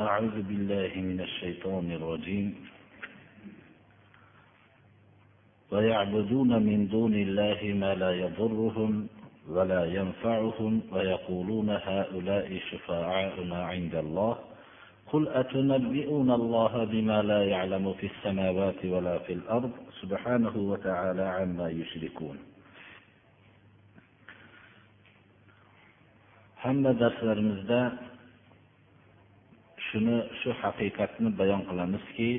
أعوذ بالله من الشيطان الرجيم. ويعبدون من دون الله ما لا يضرهم ولا ينفعهم ويقولون هؤلاء شفعاؤنا عند الله. قل أتنبئون الله بما لا يعلم في السماوات ولا في الأرض؟ سبحانه وتعالى عما يشركون. hamma darslarimizda shuni shu haqiqatni bayon qilamizki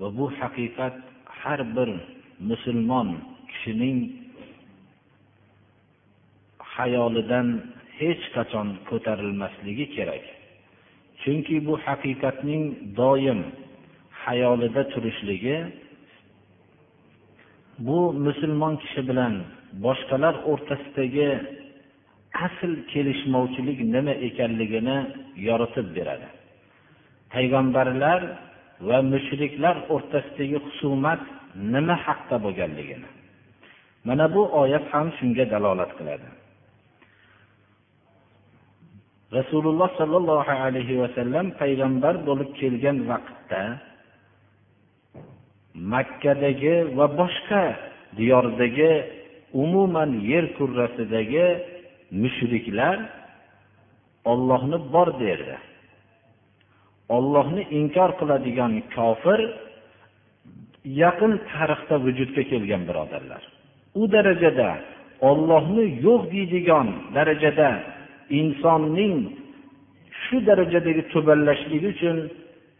va bu haqiqat har bir musulmon kishining hayolidan hech qachon ko'tarilmasligi kerak. Chunki bu haqiqatning doim hayolida turishligi bu musulmon kishi bilan boshqalar o'rtasidagi asl kelishmovchilik nima ekanligini yoritib beradi. Payg'ambarlar va mushriklar o'rtasidagi husumat nima haqda bo'lganligini. Mana bu oyat ham shunga dalolat qiladi. Rasululloh sollallohu alayhi vasallam payg'ambar bo'lib kelgan vaqtda makkadagi va boshqa diyordagi umuman yer kurrasidagi mushriklar ollohni bor derdi. Ollohni inkor qiladigan kofir yaqin tarixda vujudga kelgan birodarlar. U darajada ollohni yo'q deydigan darajada insonning shu darajadagi tubanlashligi uchun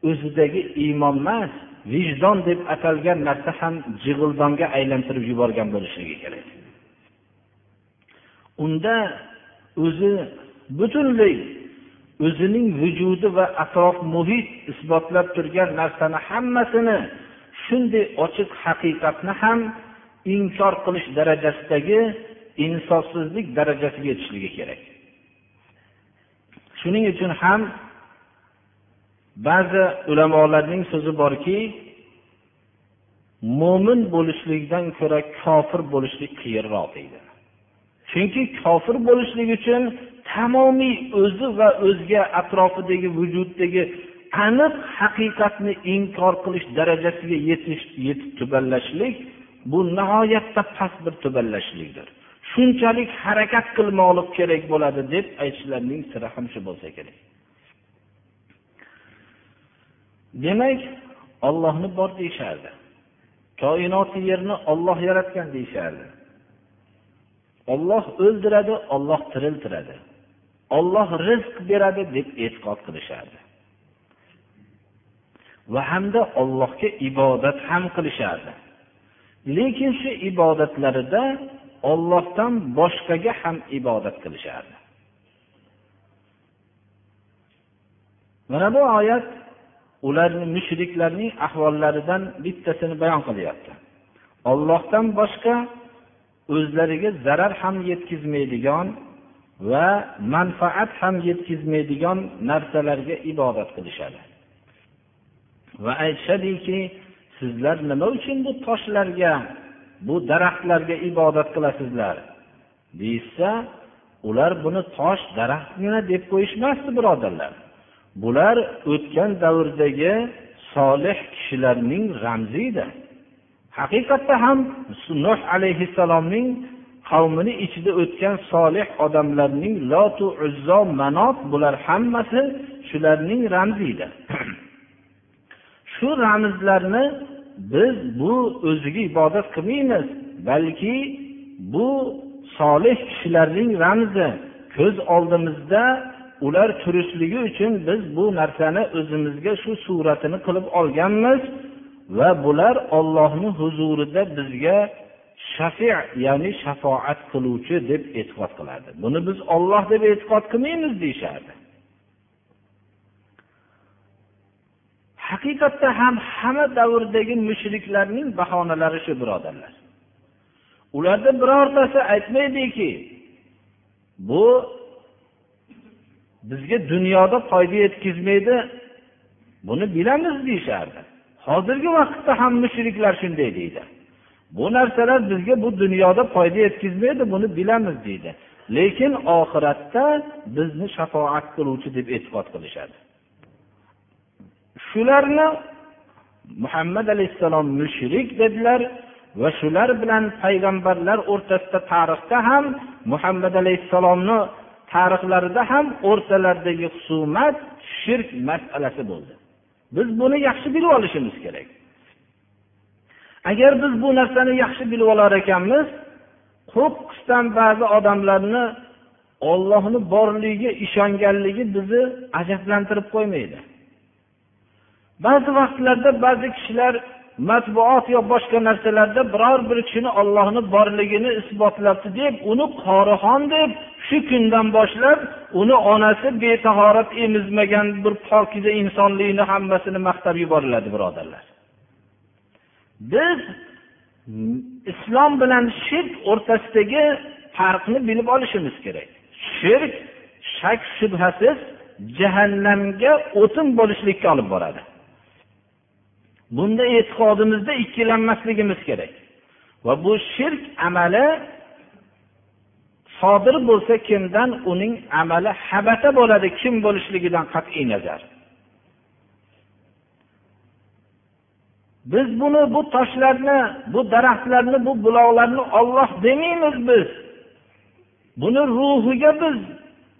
o'zidagi iymon emas vijdon deb atalgan narsa ham jig'ildonga aylantirib yuborgan bo'lishligi kerak. Unda o'zi butunlay o'zining vujudi va atrof muhit isbotlab turgan narsani hammasini shunday ochiq haqiqatni ham inkor qilish darajasidagi insofsizlik darajasiga yetishligi kerak. Shuning uchun ham ba'zi ulamolarning so'zi borki mo'min bo'lishlikdan ko'ra kofir bo'lishlik qiyinroq deydi. Chunki kofir bo'lishlik uchun tamomiy o'zi va o'zga atrofidagi vujuddagi aniq haqiqatni inkor qilish darajasiga yetish yetib tubanlashlik bu nihoyatda past bir tubanlashlikdir shunchalik harakat qilmoqlik kerak bo'ladi deb aytishlarining siri ham shu bo'lsa kerak. Demak ollohni bor deyishardi. Koinoti yerni olloh yaratgan deyishardi. Olloh o'ldiradi olloh tiriltiradi. Olloh rizq beradi deb e'tiqod qilishardi. Va hamda ollohga ibodat ham qilishardi. Lekin shu ibodatlarida ollohdan boshqaga ham ibodat qilishardi. Mana bu oyat ularni mushriklarning ahvollaridan bittasini bayon qilyapti. Ollohdan boshqa o'zlariga zarar ham yetkazmaydigan va manfaat ham yetkazmaydigan narsalarga ibodat qilishadi. Va aytishadiki sizlar nima uchun bu toshlarga bu daraxtlarga ibodat qilasizlar? Deyishsa ular buni tosh daraxtgina deb qo'yishmasdi birodarlar. Bular o'tgan davrdagi solih kishilarning ramzi edi haqiqatda ham nuh alayhissalomning qavmini ichida o'tgan solih odamlarning lotu uzzo manot bular hammasi shularning ramzi shu ramzlarni biz bu o'ziga ibodat qilmaymiz balki bu solih kishilarning ramzi. Ko'z oldimizda ular turishligi uchun biz bu narsani o'zimizga shu suratini qilib olganmiz va bular ollohni huzurida bizga shafi ya'ni shafoat qiluvchi deb e'tiqod qiladi buni biz olloh deb e'tiqod qilmaymiz deyishardi. Haqiqatda ham hamma davrdagi mushriklarning bahonalari shu birodarlar. Ularda birortasi aytmaydiki bu bizga dunyoda foyda yetkazmaydi buni bilamiz deyishardi. Hozirgi vaqtda ham mushriklar shunday deydi. Bu narsalar bizga bu dunyoda foyda yetkazmaydi buni bilamiz deydi. Lekin oxiratda bizni shafoat qiluvchi deb e'tiqod qilishadi. Shularni muhammad alayhissalom mushrik dedilar va shular bilan payg'ambarlar o'rtasida tarixda ham muhammad alayhissalomni tarixlarida ham o'rtalaridagi husumat shirk masalasi bo'ldi. Biz buni yaxshi bilib olishimiz kerak. Agar biz bu narsani yaxshi bilib olar ekanmiz qo'qqisdan ba'zi odamlarni ollohni borligiga ishonganligi bizni ajablantirib qo'ymaydi. Ba'zi vaqtlarda ba'zi kishilar matbuot yo boshqa narsalarda biror bir kishini ollohni borligini isbotlabdi deb uni qorixon deb shu kundan boshlab uni onasi betahorat emizmagan bir pokiza insonlikni hammasini maqtab yuboriladi birodarlar. Biz islom bilan shirk o'rtasidagi farqni bilib olishimiz kerak. Shirk shak shubhasiz jahannamga o'tin bo'lishlikka olib boradi. Bunda e'tiqodimizda ikkilanmasligimiz kerak. Va bu shirk amali sodir bo'lsa kimdan uning amali habata bo'ladi kim bo'lishligidan qat'iy nazar. Biz buni bu toshlarni bu daraxtlarni bu buloqlarni olloh demaymiz biz. Buni ruhiga biz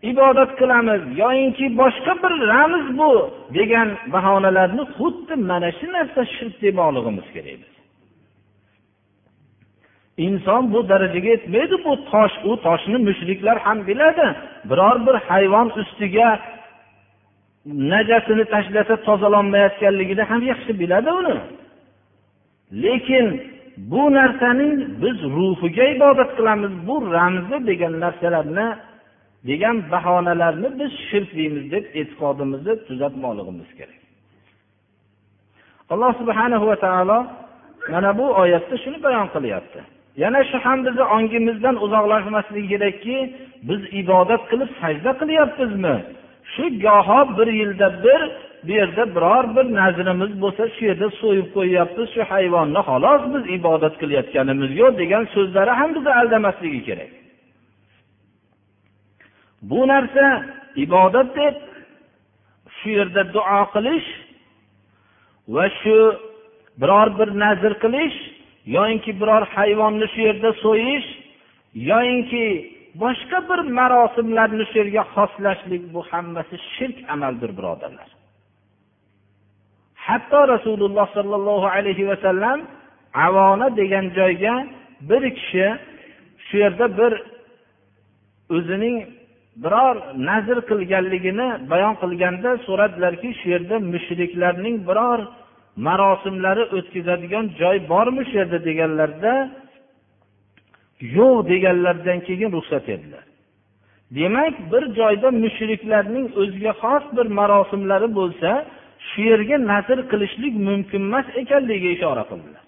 ibodat qilamiz. Yoyinki boshqa bir ramz bu degan bahonalarni xuddi mana shu narsa shirk demoqligimiz kerak inson bu darajaga yetmaydi bu tosh u toshni mushriklar ham biladi. Biror bir hayvon ustiga najasini tashlasa tozalanmayotganligini ham yaxshi biladi uni. Lekin bu narsaning biz ruhiga ibodat qilamiz bu ramzi degan narsalarni degan bahonalarni biz shirk deymiz deb e'tiqodimizni tuzatmoqligimiz kerak. Alloh subhanahu va taolo mana bu oyatda shuni bayon qilyapti. Yana shu ham bizni ongimizdan uzoqlashmasligi kerakki biz ibodat qilib sajda qilyapmizmi? Shu goho bir yilda bir bu yerda biror bir nazrimiz bo'lsa shu yerda so'yib qo'yyapmiz shu hayvonni xolos biz ibodat qilayotganimiz yo'q degan so'zlari ham bizni aldamasligi kerak. Bu narsa ibodat deb shu yerda duo qilish va shu biror bir nazr qilish yoyinki biror hayvonni shu yerda so'yish yoyinki boshqa bir marosimlarni shu yerga xoslashlik bu hammasi shirk amaldir birodarlar. Hatto rasululloh sollallohu alayhi vasallam avona degan joyga bir kishi shu yerda bir o'zining biror nazr qilganligini bayon qilganda so'radilarki shu yerda mushriklarning biror marosimlari o'tkazadigan joy bormi shu yerda deganlarida yo'q deganlaridan keyin ruxsat edilar demak bir joyda mushriklarning o'ziga xos bir marosimlari bo'lsa shu yerga nazr qilishlik mumkin emas ekanligiga ishora qildilar.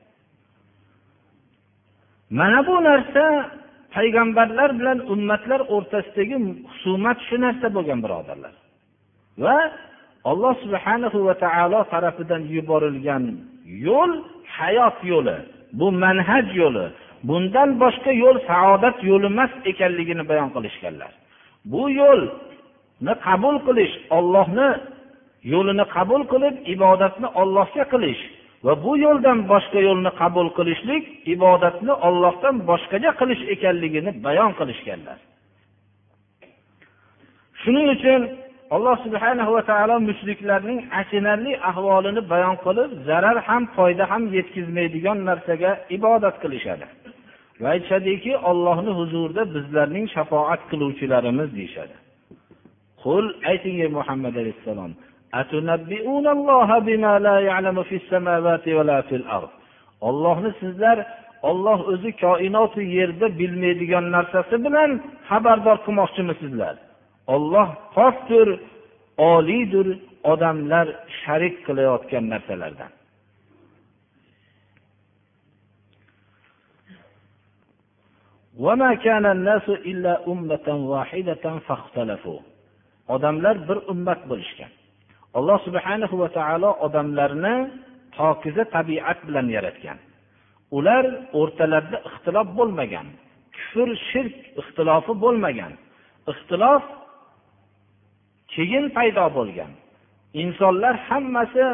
Mana bu narsa payg'ambarlar bilan ummatlar o'rtasidagi husumat shu narsa bo'lgan birodarlar. Va alloh subhanahu va taolo tarafidan yuborilgan yo'l hayot yo'li bu manhaj yo'li bundan boshqa yo'l saodat yo'li emas ekanligini bayon qilishganlar. Bu yo'lni qabul qilish ollohni yo'lini qabul qilib ibodatni ollohga qilish va bu yo'ldan boshqa yo'lni qabul qilishlik ibodatni ollohdan boshqaga qilish ekanligini bayon qilishganlar. Shuning uchun alloh subhana va taolo mushriklarning achinarli ahvolini bayon qilib zarar ham foyda ham yetkazmaydigan narsaga ibodat qilishadi. Va aytishadiki ollohni huzurida bizlarning shafoat qiluvchilarimiz deyishadi. Qul ayting ey muhammad alayhissalom ollohni sizlar olloh o'zi koinoti yerda bilmaydigan narsasi bilan xabardor qilmoqchimisizlar. Olloh pokdir oliydir odamlar sharik qilayotgan narsalardan. Odamlar bir ummat bo'lishgan. Alloh subhana va taolo odamlarni pokiza tabiat bilan yaratgan. Ular o'rtalarida ixtilof bo'lmagan kufr shirk ixtilofi bo'lmagan ixtilof keyin paydo bo'lgan. Insonlar hammasi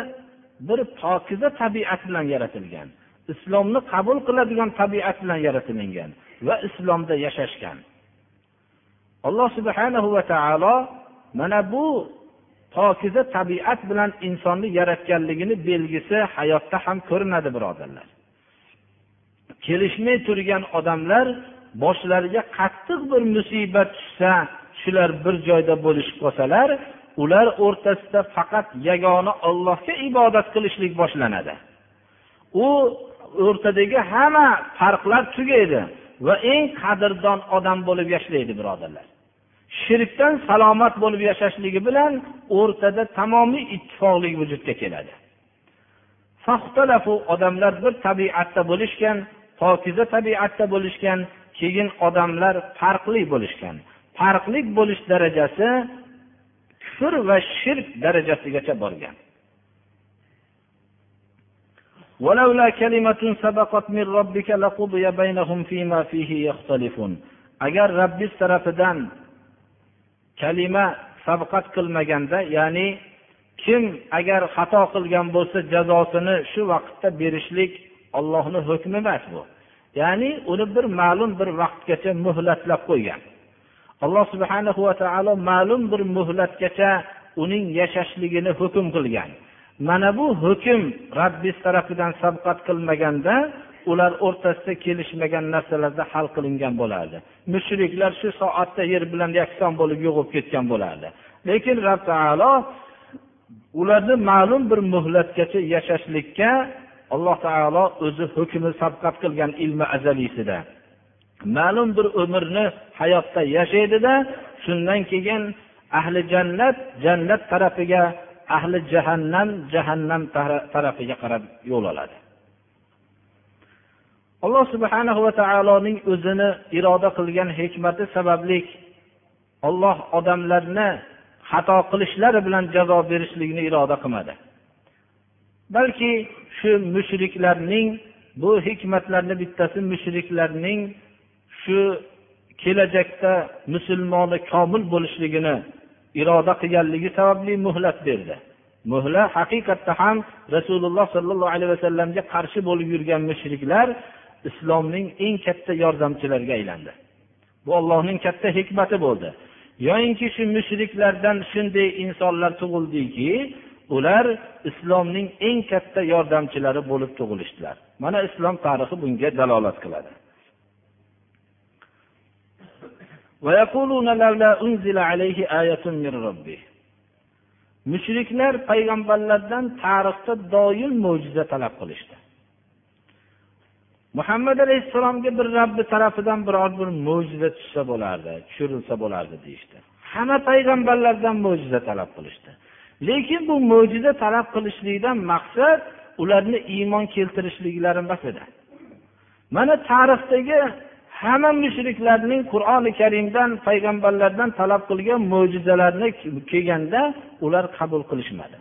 bir pokiza tabiat bilan yaratilgan islomni qabul qiladigan tabiat bilan yaratilingan va islomda yashashgan. Alloh subhanahu va taolo mana bu pokiza tabiat bilan insonni yaratganligini belgisi hayotda ham ko'rinadi birodarlar. Kelishmay turgan odamlar boshlariga qattiq bir musibat tushsa shular bir joyda bo'lishib qolsalar ular o'rtasida faqat yagona ollohga ibodat qilishlik boshlanadi. U o'rtadagi hamma farqlar tugaydi va eng qadrdon odam bo'lib yashaydi birodarlar. Shirkdan salomat bo'lib yashashligi bilan o'rtada tamomiy ittifoqlik vujudga keladi. Odamlar bir tabiatda bo'lishgan pokiza tabiatda bo'lishgan keyin odamlar farqli bo'lishgan. Farqli bo'lish darajasi kufr va shirk darajasigacha borgan. Agar rabbiz tarafidan kalima sabqat qilmaganda ya'ni kim agar xato qilgan bo'lsa jazosini shu vaqtda berishlik ollohni hukmi emas bu. Ya'ni uni bir ma'lum bir vaqtgacha muhlatlab qo'ygan. Alloh subhana va taolo ma'lum bir muhlatgacha uning yashashligini hukm qilgan. Mana bu hukm rabbiz tarafidan sabqat qilmaganda ular o'rtasida kelishmagan narsalarda hal qilingan bo'lardi mushriklar shu soatda yer bilan yakson bo'lib yo'qolib ketgan bo'lardi lekin rob taolo ularni ma'lum bir muhlatgacha yashashlikka alloh taolo o'zi hukmi sabqat qilgan ilmi azaliysida ma'lum bir umrni hayotda yashaydida shundan keyin ahli jannat jannat tarafiga ahli jahannam jahannam tarafiga qarab yo'l oladi. Alloh subhana va taoloning o'zini iroda qilgan hikmati sababli olloh odamlarni xato qilishlari bilan jazo berishlikni iroda qilmadi. Balki shu mushriklarning bu hikmatlarni bittasi mushriklarning shu kelajakda musulmoni komil bo'lishligini iroda qilganligi sababli muhlat berdi. Muhla haqiqatda ham rasululloh sollallohu alayhi vasallamga qarshi bo'lib yurgan mushriklar islomning eng katta yordamchilariga aylandi. Bu ollohning katta hikmati bo'ldi. Yoyinki shu mushriklardan shunday insonlar tug'ildiki ular islomning eng katta yordamchilari bo'lib tug'ilishdilar. Mana islom tarixi bunga dalolat qiladi. Mushriklar payg'ambarlardan tarixda doim mo'jiza talab qilishdi. Muhammad alayhissalomga bir rabbi tarafidan biror bir mo'jiza tushsa bo'lardi tushirilsa bo'lardi deyishdi. Hamma payg'ambarlardan mo'jiza talab qilishdi. Lekin bu mo'jiza talab qilishlikdan maqsad ularni iymon keltirishliklari emas edi. Mana tarixdagi hamma mushriklarning qur'oni karimdan payg'ambarlardan talab qilgan mo'jizalarni kelganda ular qabul qilishmadi.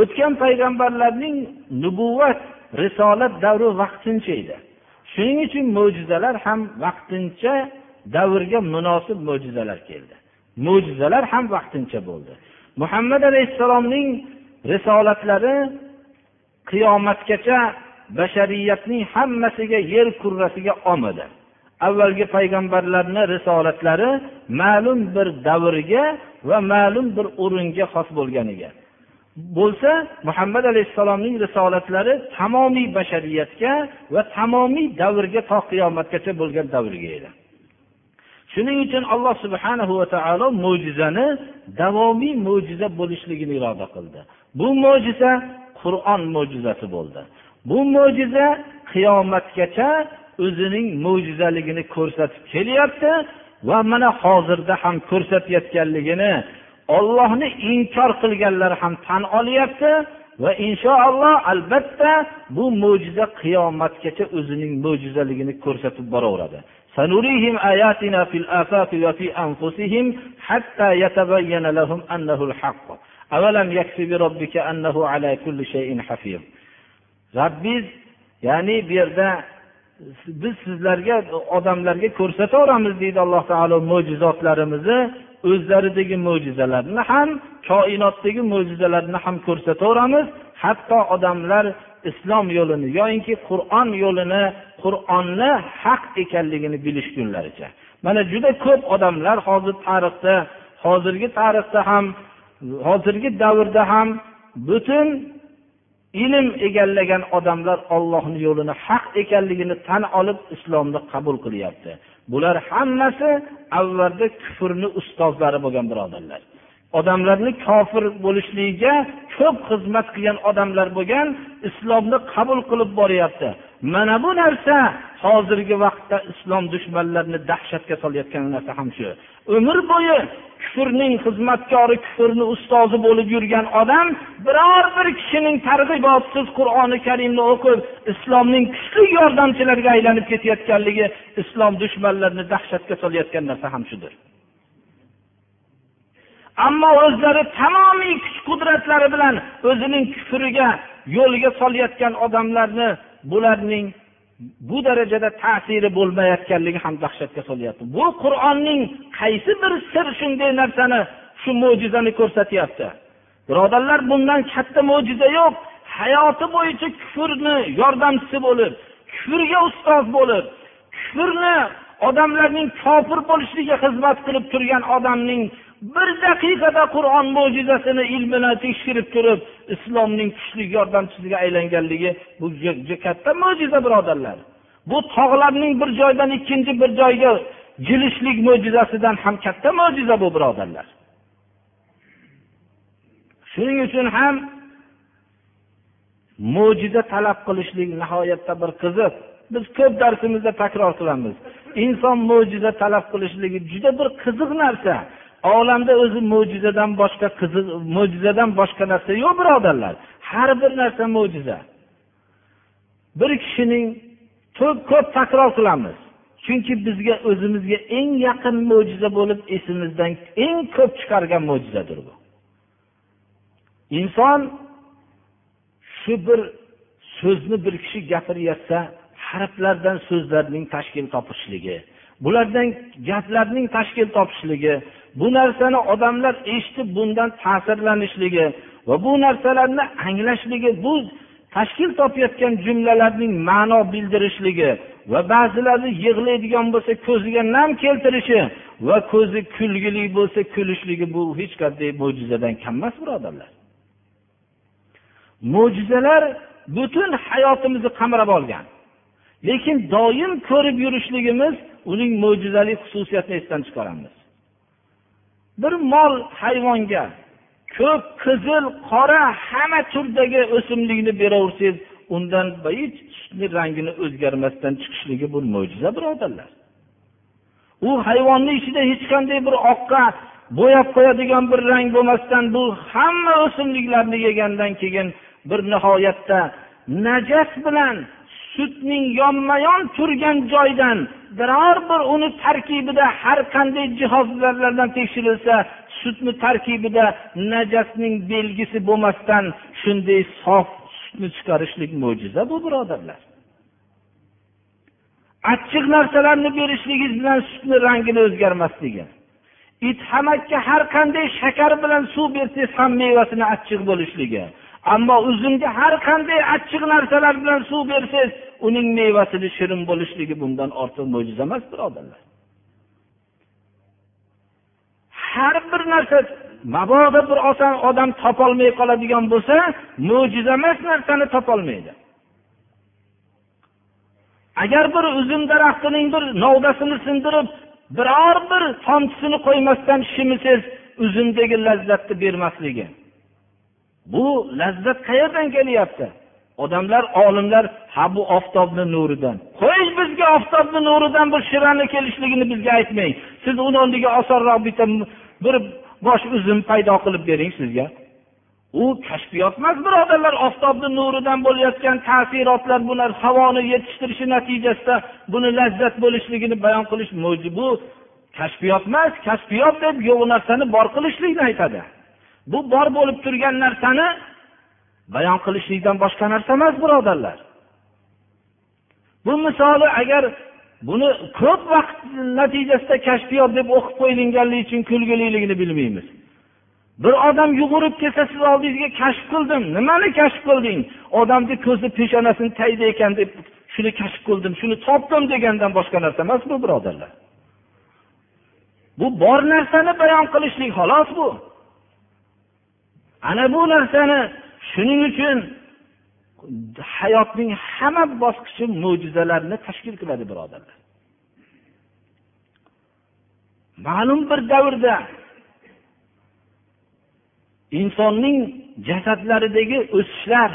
O'tgan payg'ambarlarning nubuvat risolat davri vaqtincha edi. Shuning uchun mo'jizalar ham vaqtincha davrga munosib mo'jizalar keldi. Mo'jizalar ham vaqtincha bo'ldi. Muhammad alayhissalomning risolatlari qiyomatgacha bashariyatning hammasiga yer kurrasiga omadi. Avvalgi payg'ambarlarni risolatlari ma'lum bir davrga va ma'lum bir o'ringa xos bo'lganiga. Bo'lsa muhammad alayhissalomning risolatlari tamomiy bashariyatga va tamomiy davrga to qiyomatgacha bo'lgan davrga edi shuning uchun alloh subhanahu va taolo mo'jizani davomiy mo'jiza bo'lishligini iroda qildi. Bu mo'jiza qur'on mo'jizasi bo'ldi. Bu mo'jiza qiyomatgacha o'zining mo'jizaligini ko'rsatib kelyapti va mana hozirda ham ko'rsatayotganligini ollohni inkor qilganlar ham tan olyapti va inshaalloh albatta bu mo'jiza qiyomatgacha o'zining mo'jizaligini ko'rsatib boraveradi سنريهم آياتنا في الآفاق وفي أنفسهم حتى يتبين لهم أنه الحق أولم يكفي بربك أنه على كل شيء حفيظ Rabbiz ya'ni bu yerda biz sizlarga odamlarga ko'rsataveramiz deydi alloh taolo mo'jizotlarimizni O'zlaridagi mo'jizalarni ham koinotdagi mo'jizalarni ham ko'rsataveramiz. Hatto odamlar islom yo'lini yoyinki qur'on yo'lini qur'onni haq ekanligini bilishgunlaricha mana juda ko'p odamlar hozir tarixda hozirgi tarixda ham hozirgi davrda ham butun ilm egallagan odamlar ollohni yo'lini haq ekanligini tan olib islomni qabul qilyapti. Bular hammasi avvalda kufrni ustozlari bo'lgan birodarlar. Odamlarni kofir bo'lishligiga ko'p xizmat qilgan odamlar bo'lgan islomni qabul qilib boryapti. Mana bu narsa hozirgi vaqtda islom dushmanlarini dahshatga solayotgan narsa ham shu. Umr bo'yi kufrning xizmatkori kufrni ustozi bo'lib yurgan odam biror bir kishining targ'ibotsiz qur'oni karimni o'qib islomning kuchli yordamchilariga aylanib ketayotganligi islom dushmanlarini dahshatga solayotgan narsa ham shudir. Ammo o'zlari tamomiy kuch qudratlari bilan o'zining kufriga yo'lga solayotgan odamlarni bularning bu darajada ta'siri bo'lmayotganligi ham dahshatga solyapti. Bu qur'onning qaysi bir sir shunday narsani shu mo'jizani ko'rsatyapti? Birodarlar bundan katta mo'jiza yo'q. Hayoti bo'yicha kufrni yordamchisi bo'lib kufrga ustoz bo'lib kufrni odamlarning kofir bo'lishligiga xizmat qilib turgan odamning bir daqiqada qur'on mo'jizasini ilmini tekshirib turib islomning kuchli yordamchisiga aylanganligi bu katta mo'jiza birodarlar. Bu tog'larning bir joydan ikkinchi bir joyga jilishlik mo'jizasidan ham katta mo'jiza bu birodarlar. Shuning uchun ham mo'jiza talab qilishlik nihoyatda bir qiziq. Biz ko'p darsimizda takror qilamiz. Inson mo'jiza talab qilishligi juda bir qiziq narsa. Olamda o'zi mo'jizadan boshqa qiziq mo'jizadan boshqa narsa yo'q birodarlar. Har bir narsa mo'jiza. Bir kishining ko'p takror qilamiz. Chunki bizga o'zimizga eng yaqin mo'jiza bo'lib esimizdan eng ko'p chiqargan mo'jizadir bu. Inson shu bir so'zni bir kishi gapiryapsa harflardan so'zlarning tashkil topishligi bulardan gaplarning tashkil topishligi bu narsani odamlar eshitib bundan ta'sirlanishligi va bu narsalarni anglashligi bu tashkil topayotgan jumlalarning ma'no bildirishligi va ba'zilari yig'laydigan bo'lsa ko'ziga nam keltirishi va ko'zi kulgili bo'lsa kulishligi bu hech qanday mo'jizadan kam emas birodarlar. Mo'jizalar butun hayotimizni qamrab olgan. Lekin doim ko'rib yurishligimiz uning mo'jizali xususiyatini esdan chiqaramiz. Bir mol hayvonga ko'k qizil qora hamma turdagi o'simlikni beraversangiz undan hech sutni rangini o'zgarmasdan chiqishligi bu mo'jiza birodarlar. U hayvonni ichida hech qanday bir oqqa bo'yab qo'yadigan bir rang bo'lmasdan bu hamma o'simliklarni yegandan keyin bir nihoyatda najas bilan sutning yonma yon turgan joydan biror bir uni tarkibida har qanday jihozlardan tekshirilsa sutni tarkibida najasning belgisi bo'lmasdan shunday sof sutni chiqarishlik mo'jiza bu birodarlar. Achchiq narsalarni berishligingiz bilan sutni rangini o'zgarmasligi. It hamakka har qanday shakar bilan suv bersangiz ham mevasini achchiq bo'lishligi. Ammo uzumga har qanday achchiq narsalar bilan suv bersangiz uning mevasini shirin bo'lishligi bundan ortiq mo'jiza emas birodarlar. Har bir narsa mabodo bir oson odam topolmay qoladigan bo'lsa mo'jiza emas narsani topolmaydi. Agar bir uzum daraxtining bir novdasini sindirib biror bir tomchisini qo'ymasdan shimisangiz uzumdagi lazzatni bermasligi bu lazzat qayerdan kelyapti? Odamlar olimlar ha bu oftobni nuridan. Qo'y bizga oftobni nuridan bu shirani kelishligini bizga aytmang. Siz uni o'rniga osonroq bitta bir bosh uzum paydo qilib bering sizga. U kashfiyot emas birodarlar. Oftobni nuridan bo'layotgan ta'sirotlar bular havoni yetishtirishi natijasida buni lazzat bo'lishligini bayon qilish bu kashfiyot emas kashfiyot deb yo'q narsani bor qilishlikni aytadi. Bu bor bo'lib turgan narsani bayon qilishlikdan boshqa narsa emas birodarlar. Bu misoli agar buni ko'p vaqt natijasida kashfiyot deb o'qib qo'yilganligi uchun kulguliligini bilmaymiz. Bir odam yugurib kelsa siz oldingizga kashf qildim nimani kashf qilding? Odamni ko'zi peshonasini tagida ekan deb shuni kashf qildim shuni topdim degandan boshqa narsa emas bu birodarlar. Bu bor narsani bayon qilishlik xolos bu. Ana bu narsani shuning uchun hayotning hamma bosqichi mo'jizalarni tashkil qiladi birodarlar. Ma'lum bir davrda insonning jasadlaridagi o'sishlar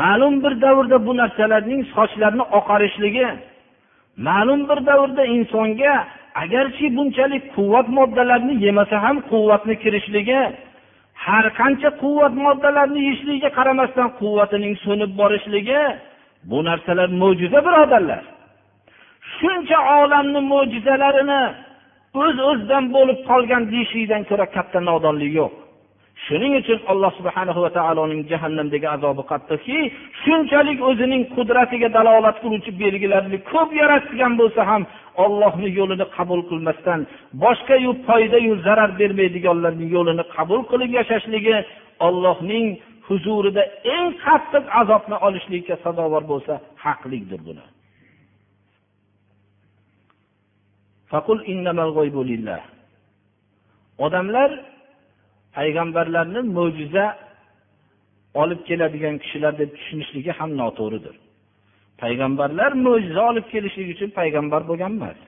ma'lum bir davrda bu narsalarning sochlarni oqarishligi ma'lum bir davrda insonga agarchi bunchalik quvvat moddalarini yemasa ham quvvatni kirishligi har qancha quvvat moddalarni yeyishligiga qaramasdan quvvatining so'nib borishligi bu narsalar mo'jiza birodarlar. Shuncha olamni mo'jizalarini o'z öz o'zidan bo'lib qolgan deyishlikdan ko'ra katta nodonlik yo'q. Shuning uchun alloh subhana va taoloning jahannamdagi azobi qattiqki shunchalik o'zining qudratiga dalolat qiluvchi belgilarni ko'p yaratgan bo'lsa ham ollohni yo'lini qabul qilmasdan boshqayu foydayu zarar bermaydiganlarning yo'lini qabul qilib yashashligi ollohning huzurida eng qattiq azobni olishlikka sazovor bo'lsa haqlikdir buni. Odamlar payg'ambarlarni mo'jiza olib keladigan kishilar deb tushunishligi ham noto'g'ridir. Payg'ambarlar mo'jiza olib kelishlik uchun payg'ambar bo'lgan emas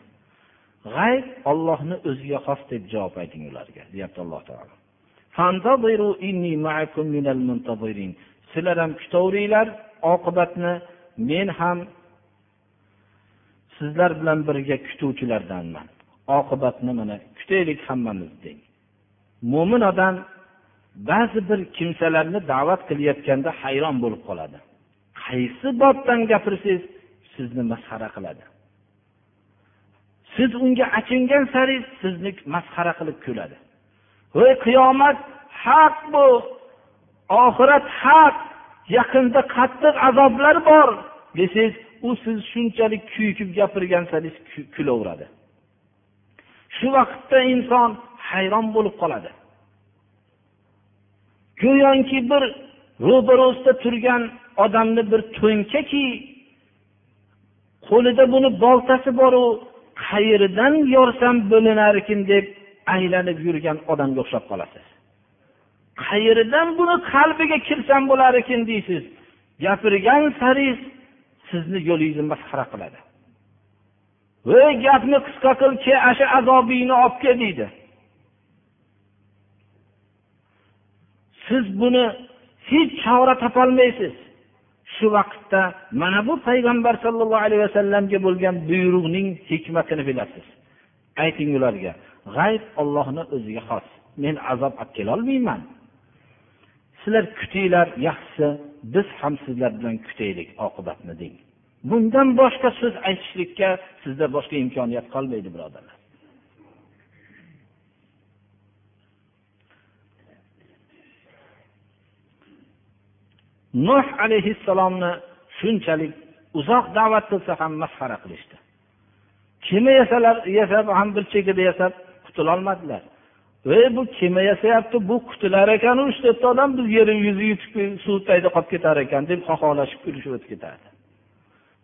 g'ayb ollohni o'ziga xos deb javob ayting ularga deyapti alloh taolo. Sizlar ham kutaveringlar oqibatni men ham sizlar bilan birga kutuvchilardanman. Oqibatni mana kutaylik hammamiz deng. Mo'min odam ba'zi bir kimsalarni da'vat qilayotganda hayron bo'lib qoladi. Qaysi bobdan gapirsangiz sizni masxara qiladi. Siz unga achingan sari sizni masxara qilib kuladi. Voy qiyomat haq bu. Oxirat haq. Yaqinda qattiq azoblar bor. Desangiz u siz shunchalik kuyikib gapirgansangiz kulaveradi. Shu vaqtda inson hayron bo'lib qoladi. Go'yoki bir ro'barosida turgan odamni bir to'nkaki qo'lida buni boltasi boru qayeridan yorsam bo'linarkin deb aylanib yurgan odamga o'xshab qolasiz. Qayeridan buni qalbiga kirsam bo'larkin deysiz. Gapirgan sari sizni yo'lingizni masxara qiladi. Voy gapni qisqa qil ke ana shu azobingni olib kel deydi. Siz buni hech chora topolmaysiz. Shu vaqtda mana bu payg'ambar sollallohu alayhi vasallamga bo'lgan buyruqning hikmatini bilasiz. Ayting ularga g'ayb ollohni o'ziga xos. Men azob olib kelolmayman. Sizlar kutinglar yaxshisi biz ham sizlar bilan kutaylik oqibatni deng. Bundan boshqa so'z aytishlikka sizda boshqa imkoniyat qolmaydi birodarlar. Nuh alayhissalomni shunchalik uzoq da'vat qilsa ham masxara qilishdi. Kema yasalar yasab ham bir chekada yasab qutulolmadilar. Ey bu kema yasayapti bu qutular ekanu uch to'rtta odam biz yer yuzi yutib suv tagida qolib ketar ekan deb xoxolashib kulishib o'tib ketardi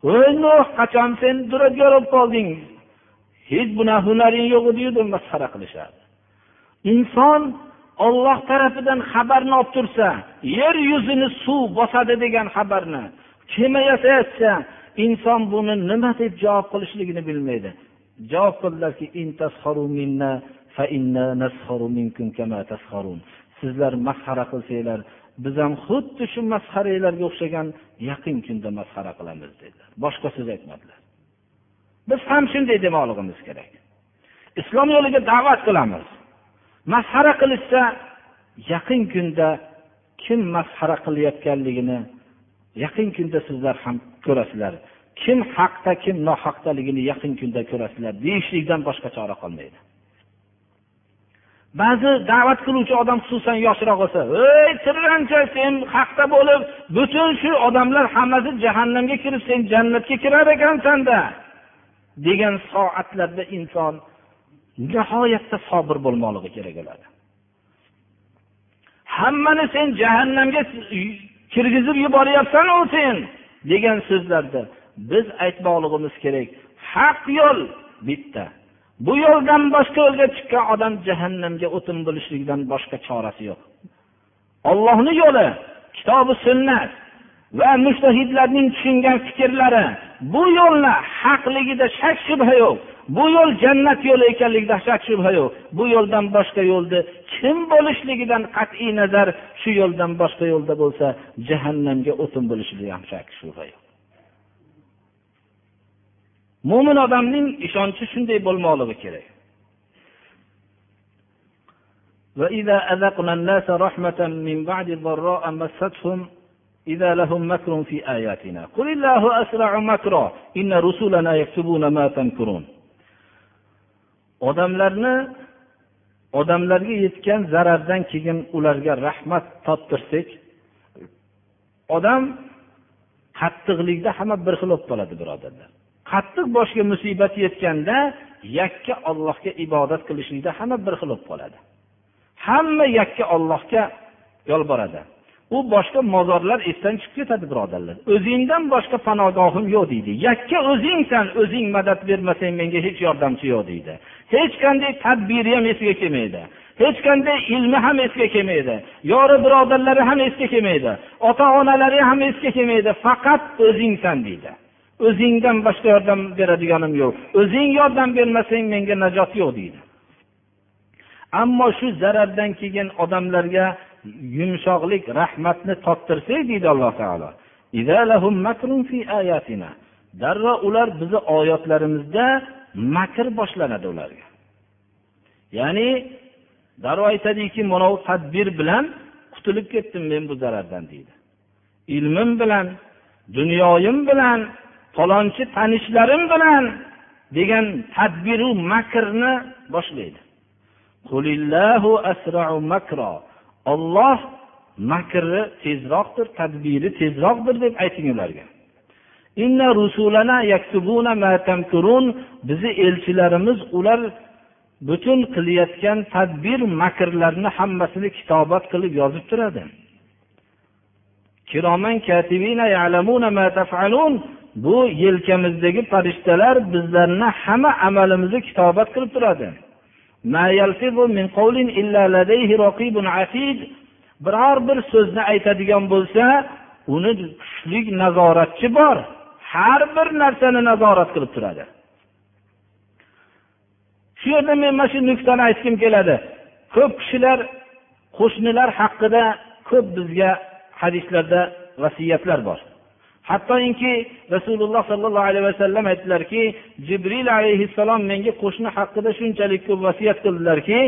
voy nuh qachon sen duradgor bo'lib qolding? Hech bunaqa hunaring yo'q ediyu deb masxara qilishardi. Inson olloh tarafidan xabarni olib tursa yer yuzini suv bosadi degan xabarni kema yasayotsa inson buni nima deb javob qilishligini bilmaydi. Javob qildilarki sizlar masxara qilsanglar biz ham xuddi shu masxaranglarga o'xshagan yaqin kunda masxara qilamiz dedilar. Boshqa so'z aytmadilar. Biz ham shunday demoqligimiz kerak. Islom yo'liga da'vat qilamiz. Masxara qilishsa yaqin kunda kim masxara qilayotganligini yaqin kunda sizlar ham ko'rasizlar. Kim haqda kim nohaqdaligini yaqin kunda ko'rasizlar deyishlikdan boshqa chora qolmaydi. Ba'zi da'vat qiluvchi odam xususan yoshroq bo'lsa ey tirrancha sen haqda bo'lib butun shu odamlar hammasi jahannamga kirib sen jannatga kirar ekansanda degan soatlarda inson nihoyatda sobir bo'lmoqligi kerak bo'ladi. Hammani sen jahannamga kirgizib yuboryapsanu sen degan so'zlarda biz aytmoqligimiz kerak haq yo'l bitta. Bu yo'ldan boshqa yo'lga chiqqan odam jahannamga o'tin bo'lishlikdan boshqa chorasi yo'q. Ollohni yo'li kitobi sunnat va mushtahidlarning tushungan fikrlari bu yo'lni haqligida shak shubha yo'q. bu yo'l jannat yo'li ekanligida shak shubha yo'q bu yo'ldan boshqa yo'lni kim bo'lishligidan qat'iy nazar shu yo'ldan boshqa yo'lda bo'lsa jahannamga o'tin bo'lishligidan ham shak shubha yo'q mo'min odamning ishonchi shunday bo'lmoqligi kerak وإذا أذقنا الناس رحمة من بعد ضراء مستهم إذا لهم مكر في آياتنا قل الله أسرع مكرا إن رسلنا يكتبون ما تمكرون odamlarni odamlarga yetgan zarardan keyin ularga rahmat toptirsak odam qattiqlikda hamma bir xil bo'lib qoladi birodarlar. Qattiq boshga musibat yetganda yakka ollohga ibodat qilishlikda hamma bir xil bo'lib qoladi. Hamma yakka ollohga yolboradi. U boshqa mozorlar esdan chiqib ketadi birodarlar. O'zingdan boshqa panogohim yo'q deydi. Yakka o'zingsan o'zing madad bermasang menga hech yordamchi yo'q deydi. Hech qanday tadbiri ham esiga kelmaydi. Hech qanday ilmi ham esga kelmaydi. Yori birodarlari ham esga kelmaydi. Ota onalari ham esga kelmaydi. Faqat o'zingsan deydi. O'zingdan boshqa yordam beradiganim yo'q. O'zing yordam bermasang menga najot yo'q deydi. Ammo shu zarardan keyin odamlarga yumshoqlik rahmatni toptirsak deydi alloh taolo. Darrov ular bizni oyatlarimizda makr boshlanadi ularga. Ya'ni darrov aytadiki mana bu tadbir bilan qutulib ketdim men bu zarardan deydi. Ilmim bilan dunyoyim bilan falonchi tanishlarim bilan degan tadbiru makrni boshlaydi. Olloh makri tezroqdir tadbiri tezroqdir deb ayting ularga. Bizni elchilarimiz ular butun qilayotgan tadbir makrlarni hammasini kitobat qilib yozib turadi. Bu yelkamizdagi farishtalar bizlarni hamma amalimizni kitobat qilib turadi. Biror bir so'zni aytadigan bo'lsa uni kuchli nazoratchi bor. Har bir narsani nazorat qilib turadi. Shu yerda men mana shu nuqtani aytgim keladi. Ko'p kishilar qo'shnilar haqida ko'p bizga hadislarda vasiyatlar bor. Hattoki rasululloh sollallohu alayhi vasallam aytdilarki jibril alayhissalom menga qo'shni haqida shunchalik ko'p vasiyat qildilarki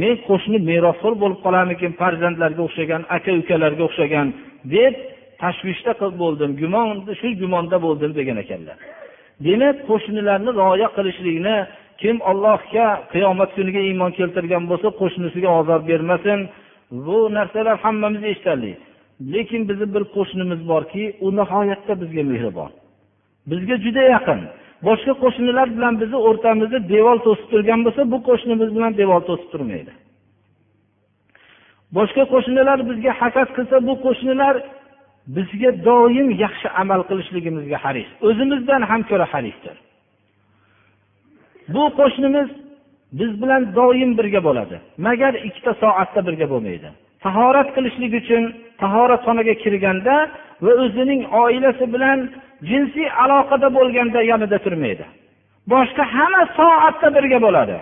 men qo'shni merosxo'r bo'lib qolarmikin farzandlarga o'xshagan aka ukalarga o'xshagan deb tashvishda bo'ldim gumon shu gumonda bo'ldim degan ekanlar. Demak qo'shnilarni rioya qilishlikni kim ollohga qiyomat kuniga iymon keltirgan bo'lsa qo'shnisiga ozor bermasin. Bu narsalar hammamiz eshitalik lekin bizni bir qo'shnimiz borki u nihoyatda bizga mehribon. Bizga juda yaqin. Boshqa qo'shnilar bilan bizni o'rtamizda devor to'sib turgan bo'lsa bu qo'shnimiz bilan devor to'sib turmaydi. Boshqa qo'shnilar bizga hasad qilsa bu qo'shnilar bizga doim yaxshi amal qilishligimizga haris. O'zimizdan ham ko'ra harisdir. Bu qo'shnimiz biz bilan doim birga bo'ladi. Magar ikkita soatda birga bo'lmaydi. Tahorat qilishlik uchun tahoratxonaga kirganda va o'zining oilasi bilan jinsiy aloqada bo'lganda yonida turmaydi. Boshqa hamma soatda birga bo'ladi.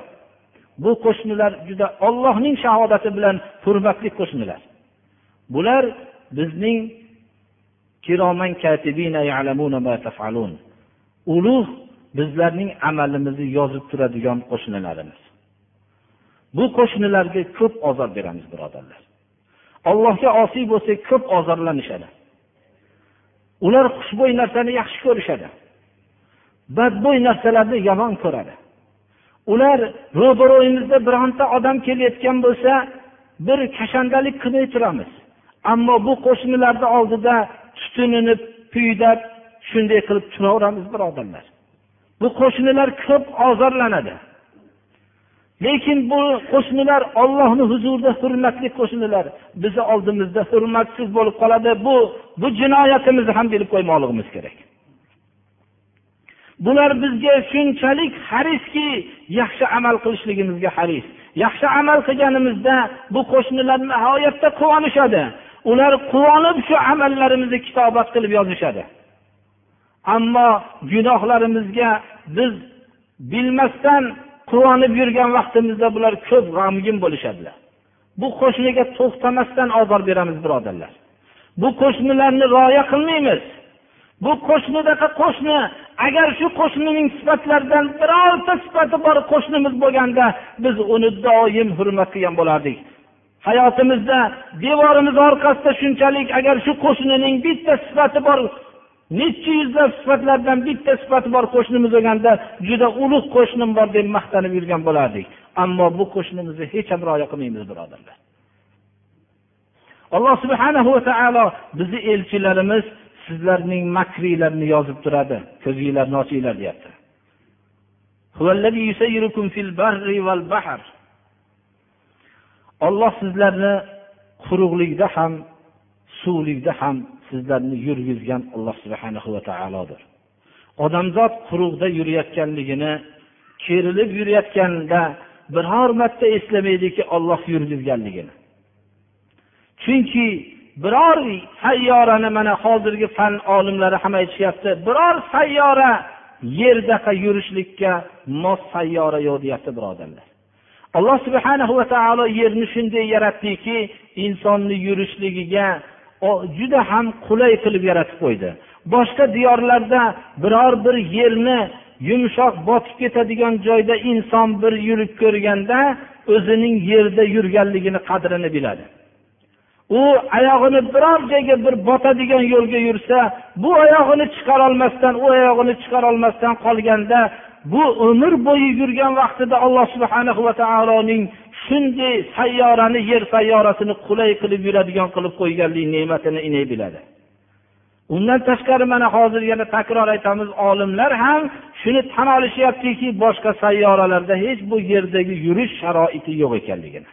Bu qo'shnilar juda ollohning shahodati bilan hurmatli qo'shnilar. Bular bizning ulug' bizlarning amalimizni yozib turadigan qo'shnilarimiz. Bu qo'shnilarga ko'p ozor beramiz birodarlar. Allohga osiy bo'lsak ko'p ozorlanishadi. Ular xushbo'y narsani yaxshi ko'rishadi. Badbo'y narsalarni yomon ko'radi. Ular ro'baro'yimizda bironta odam kelayotgan bo'lsa bir kashandalik qilmay turamiz. Ammo bu qo'shnilarni oldida tutunini puydab shunday qilib turaveramiz birodarlar. Bu qo'shnilar ko'p ozorlanadi. Lekin bu qo'shnilar ollohni huzurida hurmatli qo'shnilar bizni oldimizda hurmatsiz bo'lib qoladi. Bu bu jinoyatimizni ham bilib qo'ymoqligimiz kerak. Bular bizga shunchalik hariski yaxshi amal qilishligimizga haris. Yaxshi amal qilganimizda bu qo'shnilar nihoyatda quvonishadi. Ular quvonib shu amallarimizni kitobat qilib yozishadi. Ammo gunohlarimizga biz bilmasdan quvonib yurgan vaqtimizda bular ko'p g'amgin bo'lishadilar. Bu qo'shniga to'xtamasdan ozor beramiz birodarlar. Bu qo'shnilarni rioya qilmaymiz. Bu qo'shnidaqa qo'shni agar shu qo'shnining sifatlaridan birorta sifati bor qo'shnimiz bo'lganda biz uni doim hurmat qilgan bo'lardik. Hayotimizda devorimiz orqasida shunchalik agar shu qo'shnining bitta sifati bor necha yuzlab sifatlardan bitta sifati bor qo'shnimiz bo'lganda juda ulug' qo'shnim bor deb maqtanib yurgan bo'lardik. Ammo bu qo'shnimizni hech ham rioya qilmaymiz birodarlar. Alloh subhanahu va taolo bizni elchilarimiz sizlarning makringlarni yozib turadi. Ko'zinglarni ochinglar deyapti. Olloh sizlarni quruqlikda ham suvlikda ham sizlarni yurgizgan alloh subhana va taolodir. Odamzod quruqda yurayotganligini kerilib yurayotganda biror marta eslamaydiki olloh yurgizganligini. Chunki biror sayyorani mana hozirgi fan olimlari ham aytishyapti biror sayyora yerdaqa yurishlikka mos sayyora yo'q deyapti birodarlar. Alloh subhanahu va taolo yerni shunday yaratdiki insonni yurishligiga juda ham qulay qilib yaratib qo'ydi. Boshqa diyorlarda biror bir yerni yumshoq botib ketadigan joyda inson bir yurib ko'rganda o'zining yerda yurganligini qadrini biladi. U oyog'ini biror joyga bir botadigan yo'lga yursa bu oyog'ini chiqarolmasdan u oyog'ini chiqarolmasdan qolganda bu umr bo'yi yurgan vaqtida alloh subhana va taoloning shunday sayyorani yer sayyorasini qulay qilib yuradigan qilib qo'yganlik ne'matini inay biladi. Undan tashqari mana hozir yana takror aytamiz olimlar ham shuni tan olishyaptiki boshqa sayyoralarda hech bu yerdagi yurish sharoiti yo'q ekanligini.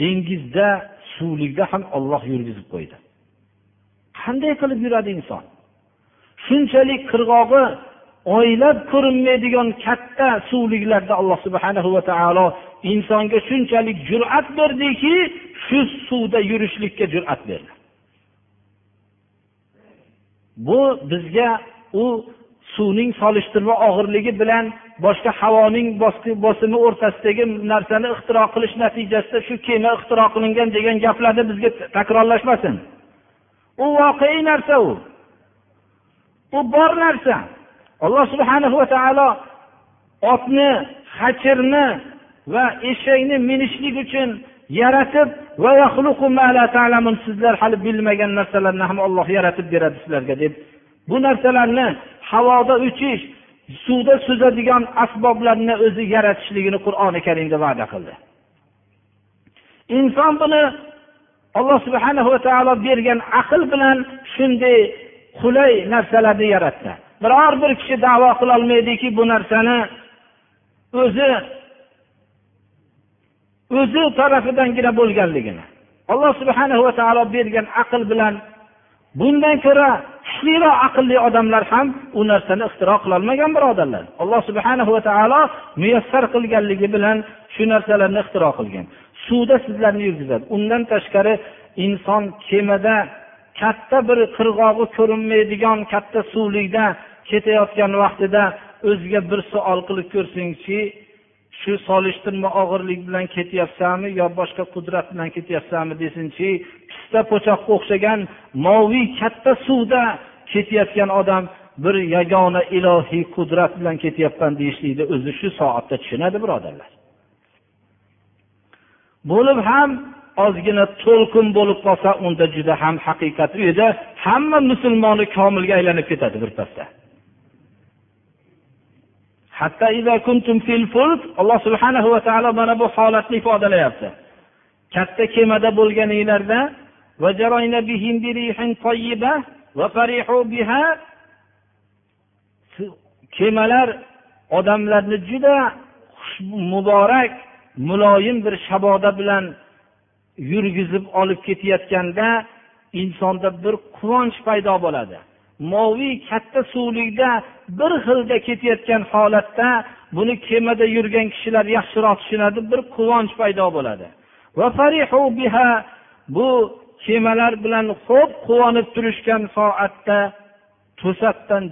Dengizda suvlikda ham olloh yurgizib qo'ydi. Qanday qilib yuradi inson? Shunchalik qirg'og'i oylab ko'rinmaydigan katta suvliklarda alloh subhana va taolo insonga shunchalik jur'at berdiki shu suvda yurishlikka jur'at berdi. Bu bizga u suvning solishtirma og'irligi bilan boshqa havoning bosimi o'rtasidagi narsani ixtiro qilish natijasida shu kema ixtiro qilingan degan gaplarni bizga takrorlashmasin. U voqeiy narsa u. U bor narsa. Alloh subhana va taolo otni hachirni va eshakni minishlik uchun yaratib sizlar hali bilmagan narsalarni ham olloh yaratib beradi sizlarga deb bu narsalarni havoda uchish suvda suzadigan asboblarni o'zi yaratishligini qur'oni karimda va'da qildi. Inson buni alloh subhana va taolo bergan aql bilan shunday qulay narsalarni yaratdi. Biror bir kishi davo qilolmaydiki bu narsani o'zi o'zi tarafidangina bo'lganligini. Alloh subhana va taolo bergan aql bilan bundan ko'ra kuchliroq aqlli odamlar ham u narsani ixtiro qilolmagan birodarlar. Alloh subhana va taolo muyassar qilganligi bilan shu narsalarni ixtiro qilgan. Suvda sizlarni yurgizadi. Undan tashqari inson kemada katta bir qirg'og'i ko'rinmaydigan katta suvlikda ketayotgan vaqtida o'ziga bir savol qilib ko'rsinki shu solishtirma og'irlik bilan ketyapsanmi yo boshqa qudrat bilan ketyapsanmi desinchi pista po'choqqa o'xshagan moviy katta suvda ketayotgan odam bir yagona ilohiy qudrat bilan ketyapman deyishlikni o'zi shu soatda tushunadi birodarlar. Bo'lib ham ozgina to'lqin bo'lib qolsa unda juda ham haqiqat u yerda hamma musulmoni komilga aylanib ketadi birpasda hatto alloh subhanahu va taolo mana bu holatni ifodalayapti. Katta kemada bo'lganinglarda kemalar odamlarni juda muborak muloyim bir shaboda bilan yurgizib olib ketayotganda insonda bir quvonch paydo bo'ladi. Moviy katta suvlikda bir xilda ketayotgan holatda buni kemada yurgan kishilar yaxshiroq tushunadi bir quvonch paydo bo'ladi. Bu kemalar bilan xo'p quvonib turishgan soatda to'satdan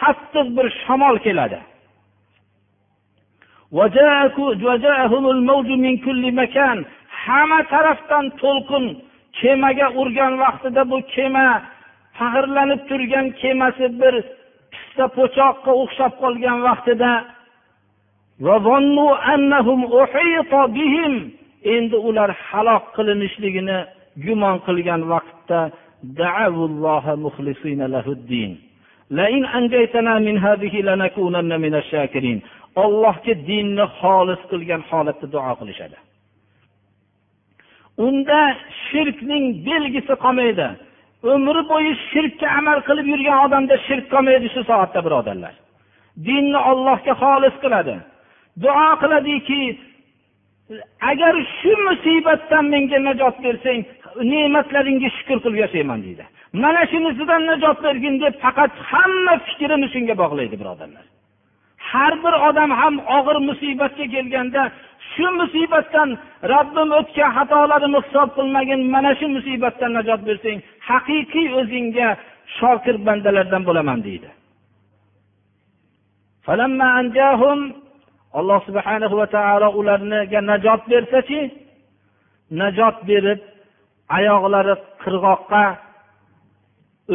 qattiq bir shamol keladi. Hamma tarafdan to'lqin kemaga urgan vaqtida bu kema faxrlanib turgan kemasi bir pista po'choqqa o'xshab qolgan vaqtida endi ular halok qilinishligini gumon qilgan vaqtda ollohga dinni xolis qilgan holatda duo qilishadi. Unda shirkning belgisi qolmaydi. Umri bo'yi shirkka amal qilib yurgan odamda shirk qolmaydi shu soatda birodarlar. Dinni ollohga xolis qiladi. Duo qiladiki agar shu musibatdan menga najot bersang ne'matlaringga shukur qilib yashayman deydi. Mana shunisidan najot bergin deb faqat hamma fikrini shunga bog'laydi birodarlar. Har bir odam ham og'ir musibatga kelganda shu musibatdan robbim o'tgan xatolarimni hisob qilmagin mana shu musibatdan najot bersang haqiqiy o'zingga shokir bandalardan bo'laman deydi. Alloh subhana va taolo ularga najot bersachi najot berib oyoqlari qirg'oqqa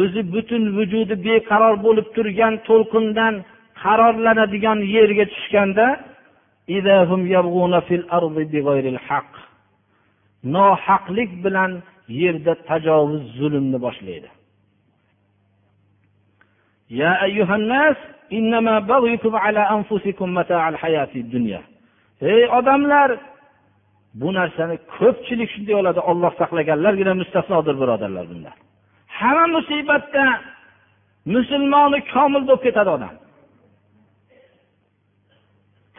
o'zi butun vujudi beqaror bo'lib turgan to'lqindan qarorlanadigan yerga tushganda nohaqlik bilan yerda tajovuz zulmni boshlaydi يا أيها الناس إنما بغيكم على أنفسكم متاع الحياة الدنيا ey odamlar bu narsani ko'pchilik shunday bo'ladi olloh saqlaganlargina mustasnodir birodarlar bundan hamma musibatda musulmoni komil bo'lib ketadi odam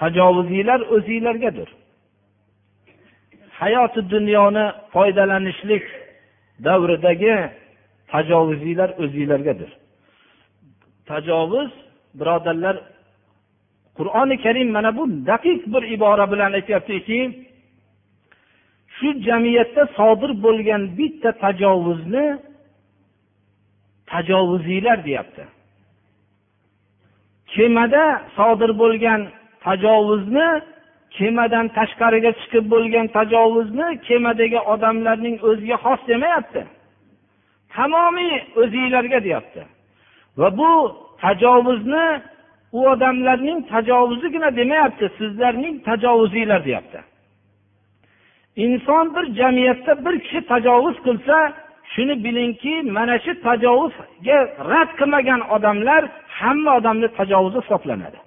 Tajovuzinglar o'zinglargadir hayoti dunyoni foydalanishlik davridagi tajovuzinglar o'zinglargadir tajovuz birodarlar qur'oni karim mana bu daqiq bir ibora bilan aytyaptiki shu jamiyatda sodir bo'lgan bitta tajovuzni tajovuzinglar deyapti. Kemada sodir bo'lgan tajovuzni kemadan tashqariga chiqib bo'lgan tajovuzni kemadagi odamlarning o'ziga xos demayapti. Tamomiy o'zinglarga deyapti. Va bu tajovuzni u odamlarning tajovuzigina demayapti sizlarning tajovuzinglar deyapti. Inson bir jamiyatda bir kishi tajovuz qilsa shuni bilingki mana shu tajovuzga rad qilmagan odamlar hamma odamni tajovuzi hisoblanadi.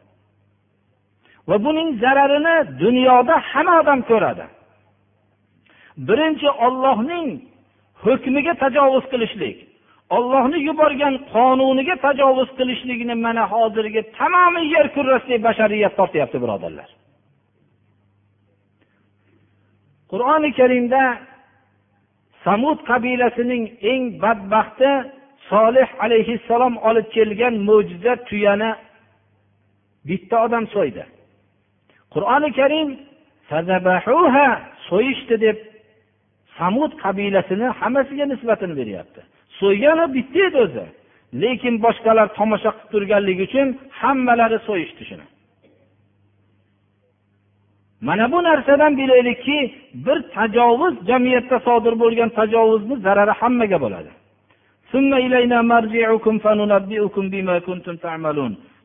Va buning zararini dunyoda hamma odam ko'radi. Birinchi ollohning hukmiga tajovuz qilishlik. Ollohni yuborgan qonuniga tajovuz qilishlikni mana hozirgi tamomiy yer kurrasidagi bashariyat tortyapti birodarlar. Qur'oni karimda samud qabilasining eng badbaxti solih alayhissalom olib kelgan mo'jiza tuyani bitta odam so'ydi. Qur'oni karim so'yishdi deb samud qabilasini hammasiga nisbatini beryapti. So'ygani bitta edi o'zi. Lekin boshqalar tomosha qilib turganligi uchun hammalari so'yishdi shuni. Mana bu narsadan bilaylikki bir tajovuz jamiyatda sodir bo'lgan tajovuzni zarari hammaga bo'ladi.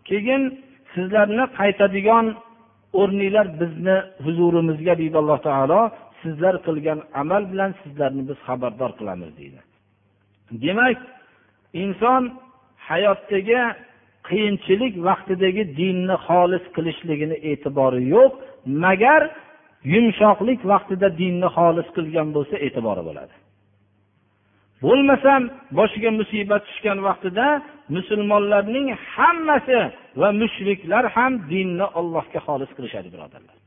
Keyin sizlarni qaytadigan o'rninglar bizni huzurimizga deydi alloh taolo sizlar qilgan amal bilan sizlarni biz xabardor qilamiz deydi. Demak inson hayotdagi qiyinchilik vaqtidagi dinni xolis qilishligini e'tibori yo'q magar yumshoqlik vaqtida dinni xolis qilgan bo'lsa e'tibori bo'ladi. Bo'lmasam boshiga musibat tushgan vaqtida musulmonlarning hammasi va mushriklar ham dinni ollohga xolis qilishadi birodarlar.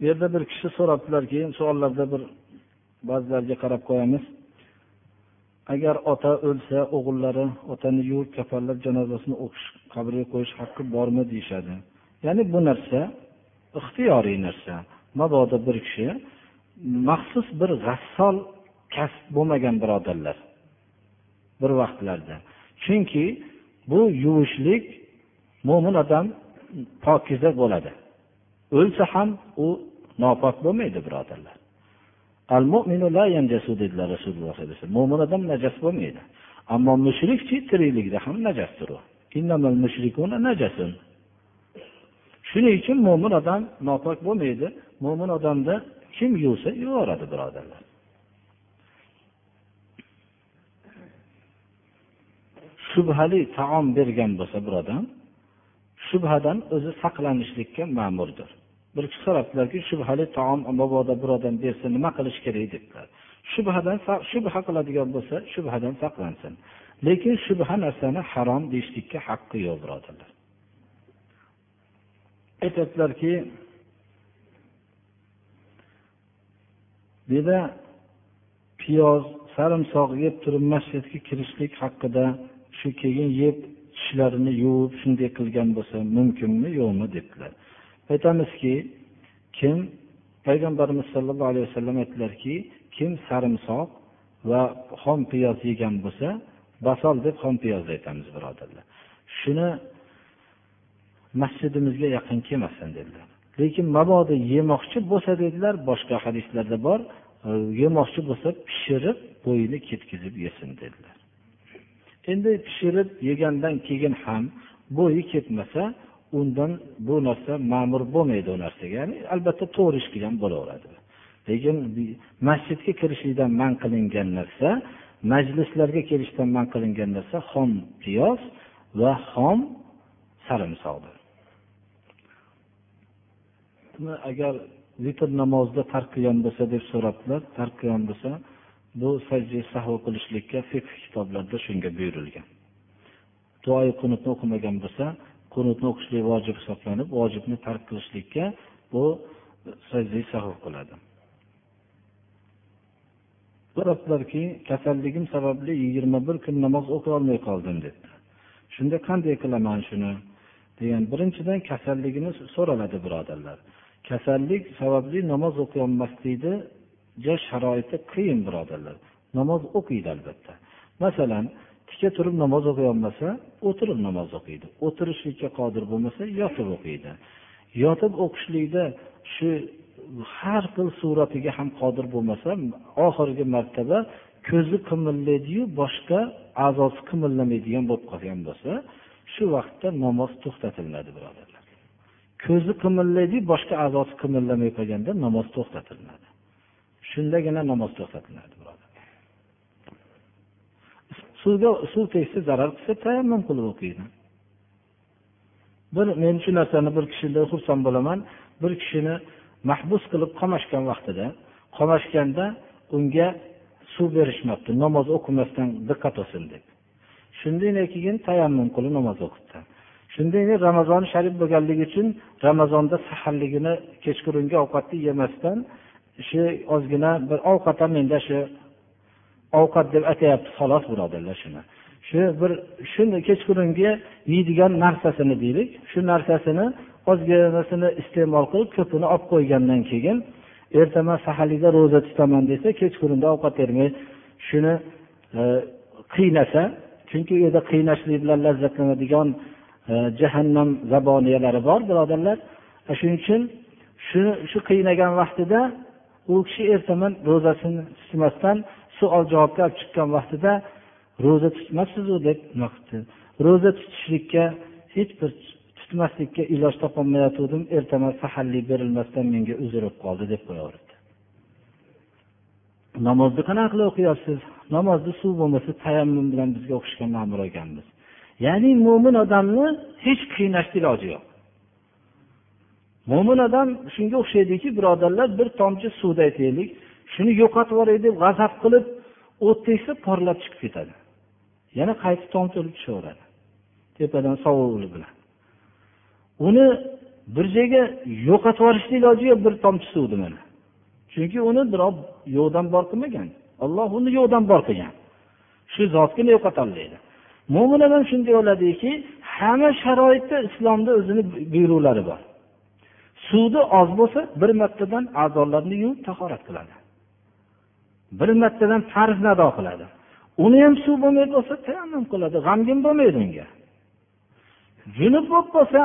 Bu yerda bir kishi so'rabdilar keyin savollarda bir ba'zilarga qarab qo'yamiz. Agar ota o'lsa o'g'illari otani yuvib kafanlab janozasini o'qish qabrga qo'yish haqqi bormi deyishadi. Ya'ni bu narsa ixtiyoriy narsa. Mabodo bir kishi maxsus bir g'assol kasb bo'lmagan birodarlar bir vaqtlarda. Chunki bu yuvishlik mo'min odam pokiza bo'ladi. O'lsa ham u nopok bo'lmaydi birodarlar. Dedilar rasululloh alayhi vasallam. Mo'min odam najas bo'lmaydi. Ammo mushrikchi tirikligida ham najasdir u. Shuning uchun mo'min odam nopok bo'lmaydi. Mo'min odamni kim yuvsa yuvoradi birodarlar. Shubhali taom bergan bo'lsa bir odam shubhadan o'zi saqlanishlikka ma'murdir. Bir kishi so'rabdilarki shubhali taom mabodo bir odam bersa nima qilish kerak debdilar. Shubhadan shubha qiladigan bo'lsa shubhadan saqlansin. Lekin shubha narsani harom deyishlikka haqqi yo'q birodarlar. Aytyaptilarki bu yerda piyoz sarimsoq yeb turib masjidga kirishlik haqida shu keyin yeb tishlarini yuvib shunday qilgan bo'lsa mumkinmi yo'qmi? debdilar. Aytamizki kim payg'ambarimiz sollallohu alayhi vasallam aytdilarki kim sarimsoq va xom piyoz yegan bo'lsa basol deb xom piyozni aytamiz birodarlar. Shuni masjidimizga yaqin kelmasin dedilar. Lekin mabodo yemoqchi bo'lsa dedilar boshqa hadislarda bor yemoqchi bo'lsa pishirib bo'yini ketkizib yesin dedilar. Endi pishirib yegandan keyin ham bo'yi ketmasa undan bu narsa ma'mur bo'lmaydi u narsaga. Ya'ni albatta to'g'ri ish qilgan bo'laveradi. Lekin masjidga kirishlikdan man qilingan narsa majlislarga kelishdan man qilingan narsa xom piyoz va xom sarimsoqdir. Agar vitr namozida tark qilgan bo'lsa deb so'rabdilar tark qilgan bo'lsa bu sajda sahvo qilishlikka fiqh kitoblarida shunga buyurilgan. Duoi qunutni o'qimagan bo'lsa qunutni o'qishlik vojib hisoblanib vojibni tark qilishlikka bu sajda sahv qiladi. So'rabdilarki kasalligim sababli yigirma bir kun namoz o'qiy olmay qoldim dedi shunda qanday qilaman shuni? Degan birinchidan kasalligini so'raladi birodarlar. Kasallik sababli namoz o'qiy olmaslikni sharoiti qiyin birodarlar. Namoz o'qiydi albatta. Masalan tika turib namoz o'qiy olmasa o'tirib namoz o'qiydi. O'tirishlikka qodir bo'lmasa yotib o'qiydi. Yotib o'qishlikda shu har xil suratiga ham qodir bo'lmasa oxirgi martaba ko'zi qimirlaydiyu boshqa a'zosi qimillamaydigan bo'lib qolgan bo'lsa shu vaqtda namoz to'xtatiladi birodarlar. Ko'zi qimirlaydiyu boshqa a'zosi qimillamay qolganda namoz to'xtatiladi. Shundagina namoz to'xtatiladi suvga suv tegsa zarar qilsa tayammum qilib o'qiydi. Bir men shu narsani bir kishidan xursand bo'laman. Bir kishini mahbus qilib qamashgan vaqtida qamashganda unga suv berishmabdi namoz o'qimasdan diqqat qilsin deb. Shundan keyin tayammum qilib namoz o'qitdi. Shundan keyin ramazoni sharif bo'lganligi uchun ramazonda saharligini kechqurungi ovqatni yemasdan shu ozgina bir ovqat ham menda shu ovqat deb aytyapti xolos birodarlar shuni. Shu bir shuni kechqurungi yeydigan narsasini deylik. Shu narsasini ozginasini iste'mol qilib ko'pini olib qo'ygandan keyin ertaman saharlikda ro'za tutaman desa kechqurunda ovqat bermay shuni e, qiynasa chunki u yerda qiynashlik bilan lazzatlanadigan e, jahannam zaboniyalari bor birodarlar. E, shuning uchun shuni shu qiynagan vaqtida u kishi ertaman ro'zasini tutmasdan savol javobga olib chiqqan vaqtida ro'za tutmabsizu deb nima qilibdi? Ro'za tutishlikka hech bir tutmaslikka iloj topolmayotgandim ertaman saharlik berilmasdan menga uzr bo'lib qoldi deb qo'yaveribdi. Namozni qanaqa qilib o'qiyapsiz? Namozni suv bo'lmasa tayammum bilan bizga o'qishga ma'mur ekanmiz. Ya'ni mo'min odamni hech qiynashni iloji yo'q. Mo'min odam shunga o'xshaydiki birodarlar bir tomchi suvda aytaylik shuni yo'qotib yuboray deb g'azab qilib o't tegsa porlab chiqib ketadi. Yana qaytib tom to'lib tushaveradi? Tepadan sovug'i bilan. Uni bir joyga yo'qotib yuborishni iloji yo'q bir tomchi suvni mana. Chunki uni birov yo'qdan bor qilmagan. Olloh uni yo'qdan bor qilgan. Shu zotgina yo'qotolmaydi mo'min odam shunday bo'ladiki hamma sharoitda islomda o'zini buyruqlari bor. Suvni oz bo'lsa bir martadan a'zolarni yuvib tahorat qiladi. Bir martadan farzni ado qiladi. Uni ham suv bo'lmaydi bo'lsa tayammum qiladi g'amgin bo'lmaydi unga. Junub bo'lib qolsa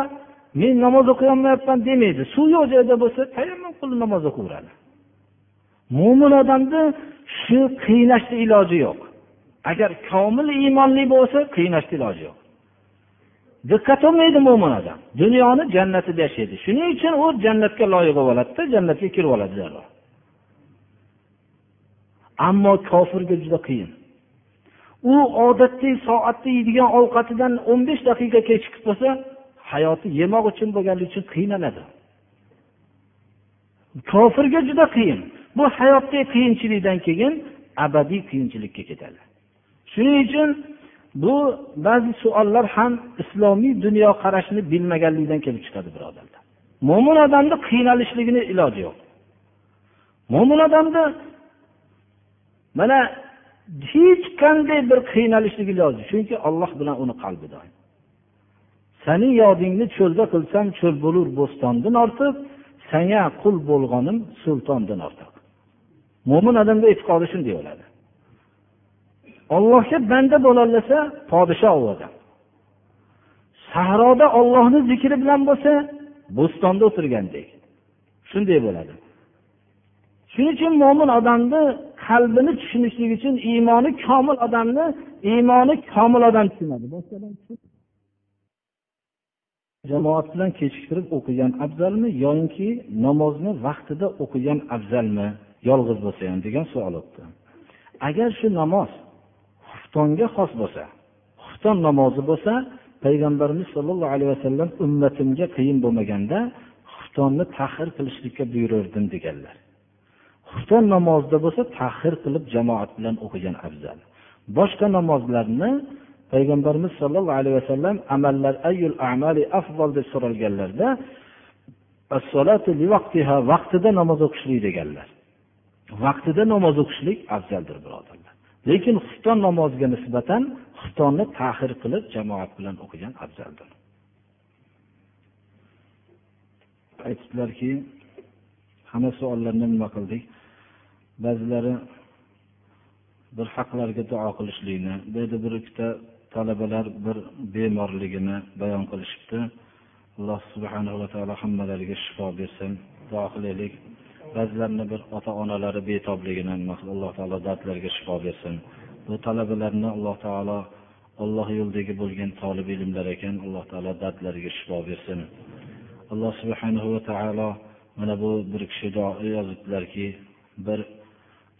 men namoz o'qiyolmayapman demaydi. Suv yo'q joyda bo'lsa tayammum qilib namoz o'qiyveradi. Mo'min odamni shu qiynashni iloji yo'q. Agar komil iymonli bo'lsa qiynashni iloji yo'q. Diqqat qilmaydi mo'min odam. Dunyoni jannatida yashaydi. Shuning uchun u jannatga loyiq bo'lib oladida jannatga kirib oladi darrov. Ammo kofirga juda qiyin. U odatda soatda yeydigan ovqatidan o'n besh daqiqa kechikib qolsa hayoti yemoq uchun bo'lganligi uchun qiynaladi kofirga juda qiyin. Bu hayotdagi qiyinchilikdan keyin abadiy qiyinchilikka ketadi. Shuning uchun bu ba'zi savollar ham islomiy dunyoqarashni bilmaganlikdan kelib chiqadi birodarlar. Mo'min odamni qiynalishligini iloji yo'q. Mo'min odamni mana hech qanday bir qiynalishligi lozim chunki olloh bilan uni qalbi doim. Sani yodingni cho'lda qilsam cho'l bo'lur bo'stondan ortiq sanga qul bo'lganim sultondan ortiq. Mo'min odamda e'tiqodi shunday bo'ladi. Ollohga banda bo'lolasa podshoh u odam. Sahroda ollohni zikri bilan bo'lsa bo'stonda o'tirgandek. Shunday bo'ladi. Shuning uchun mo'min odamni qalbini tushunishlik uchun iymoni komil odamni iymoni komil odam tushunadi. Boshqadan jamoat bilan kechiktirib o'qigan afzalmi yoinki namozni vaqtida o'qigan afzalmi? Yolg'iz bo'lsa ham degan savol o'tdi. Agar shu namoz xuftonga xos bo'lsa xufton namozi bo'lsa payg'ambarimiz sollallohu alayhi vasallam ummatimga qiyin bo'lmaganda xuftonni tahir qilishlikka buyurardim deganlar. Xufton namozida bo'lsa tahir qilib jamoat bilan o'qigan afzal. Boshqa namozlarni payg'ambarimiz sollallohu alayhi vasallam amallar ayyul amali afzal deb so'ralganlarda vaqtida namoz o'qishlik deganlar. Vaqtida namoz o'qishlik afzaldir birodarlar. Lekin xufton namoziga nisbatan xuftonni tahir qilib jamoat bilan o'qigan afzaldir. Aytibdilarki hamma savollarni nima qildik? Ba'zilari bir haqlarga duo qilishlikni bu yerda bir ikkita talabalar bir bemorligini bayon qilishibdi. Alloh subhanahu va taolo hammalariga shifo bersin duo qilaylik. Ba'zilarini bir ota onalari betobligini alloh taolo dardlariga shifo bersin. Bu talabalarni alloh taolo alloh yo'lidagi bo'lgan tolib ilmlar ekan alloh taolo dardlariga shifo bersin. Alloh subhanahu va taolo mana bu bir kishi duo yozibdilarki bir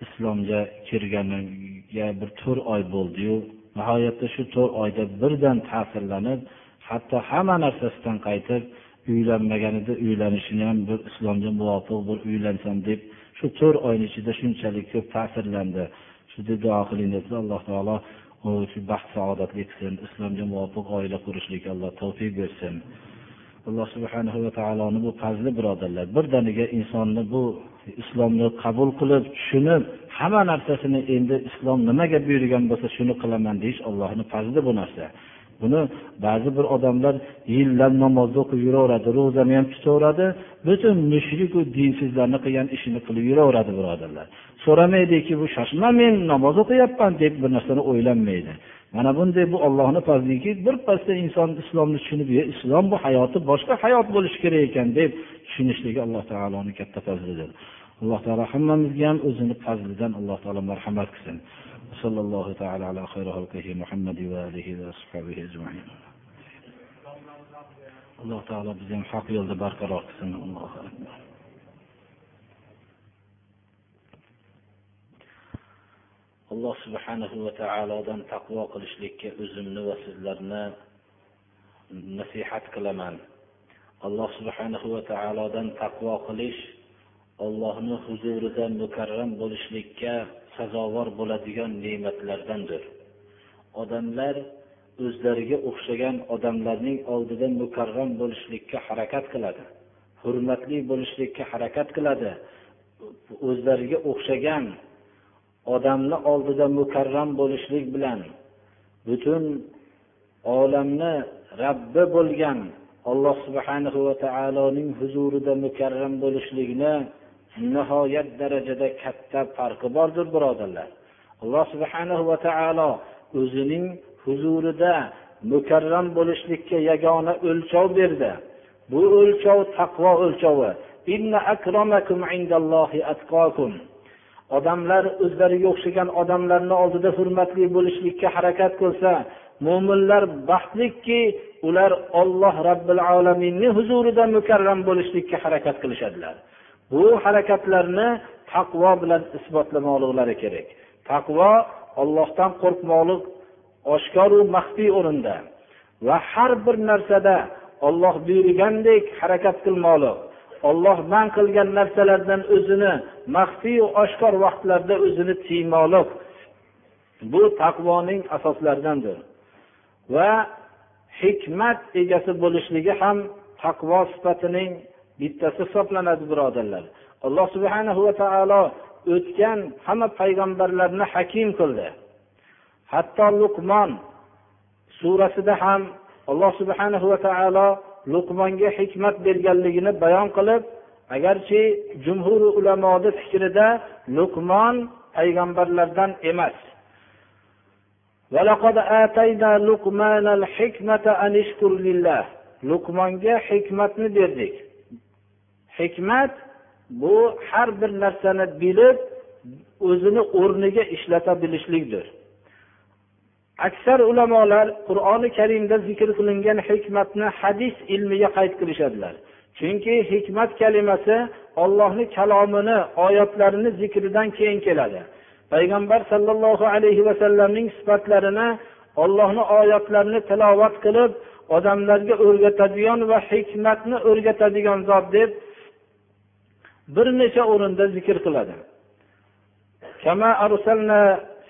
islomga kirganiga bir to'rt oy bo'ldiyu. Nihoyatda shu to'rt oyda birdan ta'sirlanib hatto hamma narsasidan qaytib uylanmaganida uylanishini ham bir islomga muvofiq bir uylansam deb shu to'rt oyni ichida shunchalik ko'p ta'sirlandi. Shu deb duo qiling alloh taolo shu baxt saodatli qilsin islomga muvofiq oila qurishlikka alloh tavfiq bersin. Alloh subhana va taoloni bu fazli birodarlar birdaniga insonni bu islomni qabul qilib tushunib hamma narsasini endi islom nimaga buyurgan bo'lsa shuni qilaman deyish allohni fazli bu narsa. Buni ba'zi bir odamlar yillab namozni o'qib yuraveradi ro'zani ham tutaveradi butun mushriku dinsizlarni qilgan ishini qilib yuraveradi birodarlar. So'ramaydiki bu shoshma men namoz o'qiyapman deb bir narsani o'ylanmaydi. Mana bunday bu ollohni fazliki birpasda inson islomni tushunib islom bu hayoti boshqa hayot bo'lishi kerak ekan deb tushunishligi alloh taoloni katta fazlidir. Alloh taolo hammamizga ham o'zini fazlidan alloh taolo marhamat qilsin. Sallallohu taala ala xayri xalqihi muhammadi va alihi va ashabihi ajmain. Alloh taolo bizni ham haq yo'lda barqaror qilsin. Allohu akbar. Alloh subhanahu va taolodan taqvo qilishlikka o'zimni va sizlarni nasihat qilaman. Alloh subhanahu va taolodan taqvo qilish ollohni huzurida mukarram bo'lishlikka sazovor bo'ladigan ne'matlardandir. Odamlar o'zlariga o'xshagan odamlarning oldida mukarram bo'lishlikka harakat qiladi hurmatli bo'lishlikka harakat qiladi o'zlariga o'xshagan odamni oldida mukarram bo'lishlik bilan butun olamni rabbi bo'lgan alloh subhanahu va taoloning huzurida mukarram bo'lishlikni nihoyat darajada katta farqi bordir birodarlar. Alloh subhanahu va taolo o'zining huzurida mukarram bo'lishlikka yagona o'lchov berdi. Bu o'lchov taqvo o'lchovi. Odamlar o'zlariga o'xshagan odamlarni oldida hurmatli bo'lishlikka harakat qilsa mo'minlar baxtlikki ular olloh robbil alaminni huzurida mukarram bo'lishlikka harakat qilishadilar. Bu harakatlarni taqvo bilan isbotlamoqliklari kerak. Taqvo ollohdan qo'rqmoqlik oshkoru maxfiy o'rinda va har bir narsada olloh buyurgandek harakat qilmoqlik. Olloh man qilgan narsalardan o'zini maxfiyu oshkor vaqtlarda o'zini tiymoqlik bu taqvoning asoslaridandir. Va hikmat egasi bo'lishligi ham taqvo sifatining bittasi hisoblanadi birodarlar. Alloh subhanahu va taolo o'tgan hamma payg'ambarlarni hakim qildi. Hatto luqmon surasida ham alloh subhanahu va taolo luqmonga hikmat berganligini bayon qilib agarchi jumhur ulamoni fikrida luqmon payg'ambarlardan emas. Luqmonga hikmatni berdik. Hikmat bu har bir narsani bilib o'zini o'rniga ishlata bilishlikdir. Aksar ulamolar qur'oni karimda zikr qilingan hikmatni hadis ilmiga qayd qilishadilar. Chunki hikmat kalimasi ollohni kalomini oyatlarini zikridan keyin keladi. Payg'ambar sollallohu alayhi vasallamning sifatlarini ollohni oyatlarini tilovat qilib odamlarga o'rgatadigan va hikmatni o'rgatadigan zot deb bir necha o'rinda zikr qiladi.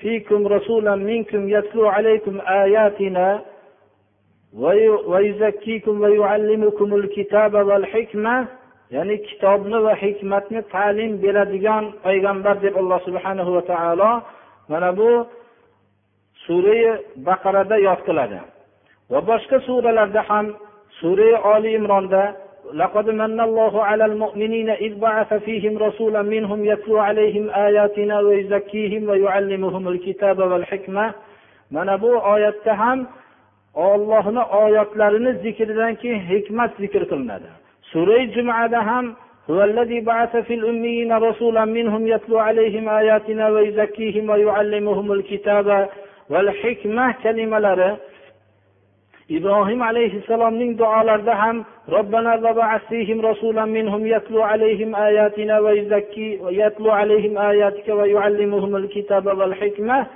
فيكم رسولا منكم يتلو عليكم آياتنا ويزكيكم ويعلمكم الكتاب والحكمة ya'ni kitobni va hikmatni ta'lim beradigan payg'ambar deb alloh subhanahu va taolo mana bu surai baqarada yod qiladi va boshqa suralarda ham surai oli imronda لقد من الله على المؤمنين إذ بعث فيهم رسولا منهم يتلو عليهم آياتنا ويزكيهم ويعلمهم الكتاب والحكمة mana bu oyatda ham ollohni oyatlarini zikridan keyin hikmat zikr qilinadi sura jumada ham هو الذي بعث في الأميين رسولا منهم يتلو عليهم آياتنا ويزكيهم ويعلمهم الكتاب والحكمة كلمة ibrohim alayhissalomning duolarida ham robbana minhum alayhim ayatina va va alayhim va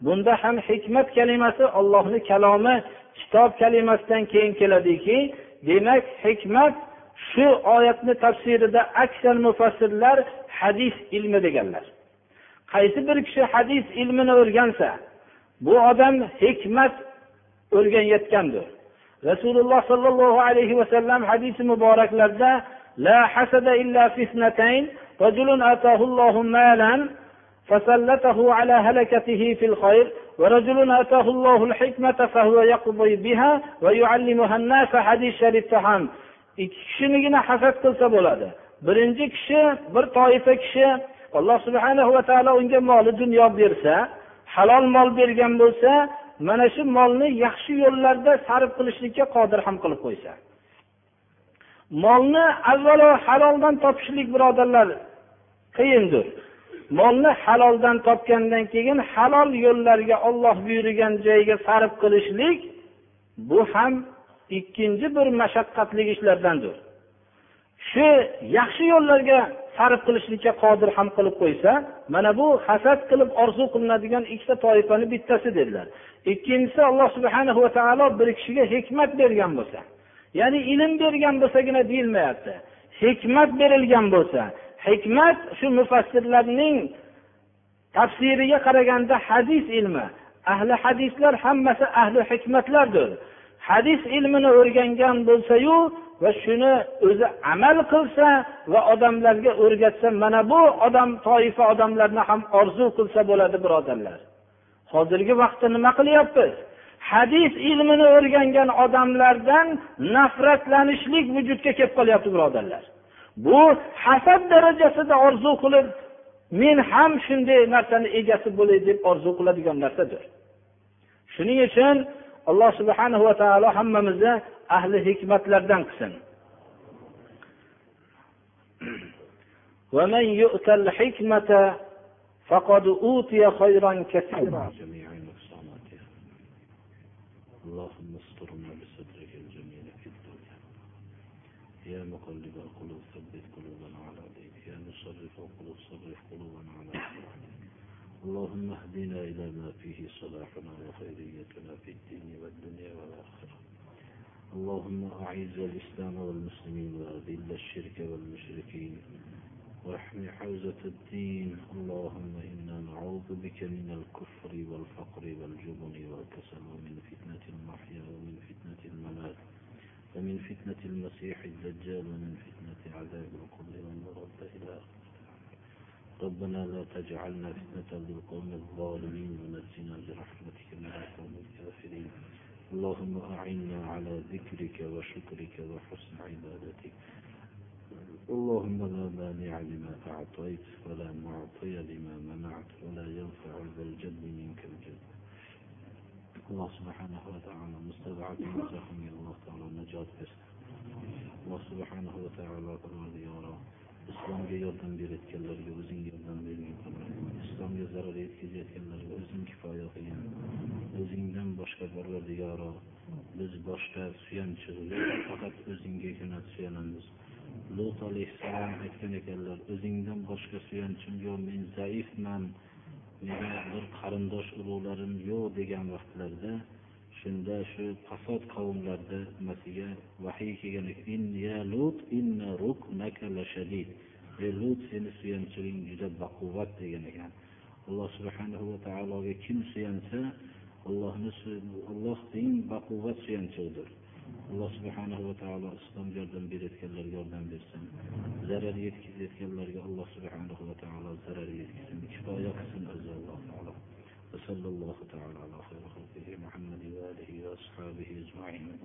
bunda ham hikmat kalimasi ollohni kalomi kitob kalimasidan keyin keladiki demak hikmat shu oyatni tafsirida aksar mufassirlar hadis ilmi deganlar. Qaysi bir kishi hadis ilmini o'rgansa bu odam hikmat o'rganayotgandir rasululloh sollallohu alayhi vasallam hadisi muboraklarda la hasada illa fisnatayn رجل آتاه الله مالا فسلته على هلكته في الخير ورجل آتاه الله الحكمة فهو يقضي بها ويعلمها الناس حديث شريف ham ikki kishinigina hasad qilsa bo'ladi birinchi kishi bir toifa kishi alloh subhanahu va taolo unga moli dunyo bersa halol mol bergan bo'lsa mana shu molni yaxshi yo'llarda sarf qilishlikka qodir ham qilib qo'ysa. Molni avvalo haloldan topishlik birodarlar qiyindir. Molni haloldan topgandan keyin halol yo'llarga olloh buyurgan joyga sarf qilishlik bu ham ikkinchi bir mashaqqatli ishlardandir. Shu yaxshi yo'llarga sarf qilishlikka qodir ham qilib qo'ysa mana bu hasad qilib orzu qilinadigan ikkita toifani bittasi dedilar. Ikkinchisi alloh subhana va taolo bir kishiga hikmat bergan bo'lsa ya'ni ilm bergan bo'lsagina deyilmayapti. Hikmat berilgan bo'lsa hikmat shu mufassirlarning tafsiriga qaraganda hadis ilmi ahli hadislar hammasi ahli hikmatlardir. Hadis ilmini o'rgangan bo'lsayu va shuni o'zi amal qilsa va odamlarga o'rgatsa mana bu odam toifa odamlarni ham orzu qilsa bo'ladi birodarlar. Hozirgi vaqtda nima qilyapmiz? Hadis ilmini o'rgangan odamlardan nafratlanishlik vujudga kelib qolyapti birodarlar. Bu hasad darajasida orzu qilib men ham shunday narsani egasi bo'lay deb orzu qiladigan narsadir. Shuning uchun alloh subhanahu va taolo hammamizni ahli hikmatlardan qilsin ومن يؤت الحكمة فقد أوتي خيرا كثيرا جميع نقصاناتها اللهم استرنا بسترك الجميل في الدنيا يا مقلب اللهم اهدنا إلى ما فيه صلاحنا وخيريتنا في الدين والدنيا والآخرة. اللهم أعز الإسلام والمسلمين وأذل الشرك والمشركين واحم حوزة الدين. اللهم إنا نعوذ بك من الكفر والفقر والجبن والكسل ومن فتنة المحيا ومن فتنة الممات ومن فتنة المسيح الدجال ومن فتنة عذاب القبر والمرد إلى آخره. ربنا لا تجعلنا فتنة للقوم الظالمين ونجنا برحمتك من القوم الكافرين. اللهم أعنا على ذكرك وشكرك وحسن عبادتك. اللهم لا مانع لما أعطيت ولا معطي لما منعت ولا ينفع ذا الجد منك الجد. الله سبحانه وتعالى مستضعف مساهم الله تعالى نجاة بس. الله سبحانه وتعالى ya Rob islomga yordam berayotganlarga o'zing yordam bergin islomga zarar yetkazayotganlarga o'zing kifoya qilgin. O'zingdan boshqa parvardigoro biz boshqa suyanchiqlik faqat o'zingagina suyanamiz. Lut alayhissalom aytgan ekanlar o'zingdan boshqa suyanchim yo'q men zaifman meni bir qarindosh urug'larim yo'q degan vaqtlarda shunda shu fasod qavmlarda nimasiga vahiy kelgan ey lut seni suyanchig'ing juda baquvvat degan ekan. Alloh subhanahu va taologa kim suyansa allohni alloh eng baquvvat suyanchig'idir. Alloh subhanahu va taolo islom yordam berayotganlarga yordam bersin. Zarar yetkazayotganlarga alloh subhanahu va taolo zarar yetkazsin kifoya qilsin o'zi alloh taolo. وصلى الله تعالى على خير خلقه محمد وآله وأصحابه أجمعين.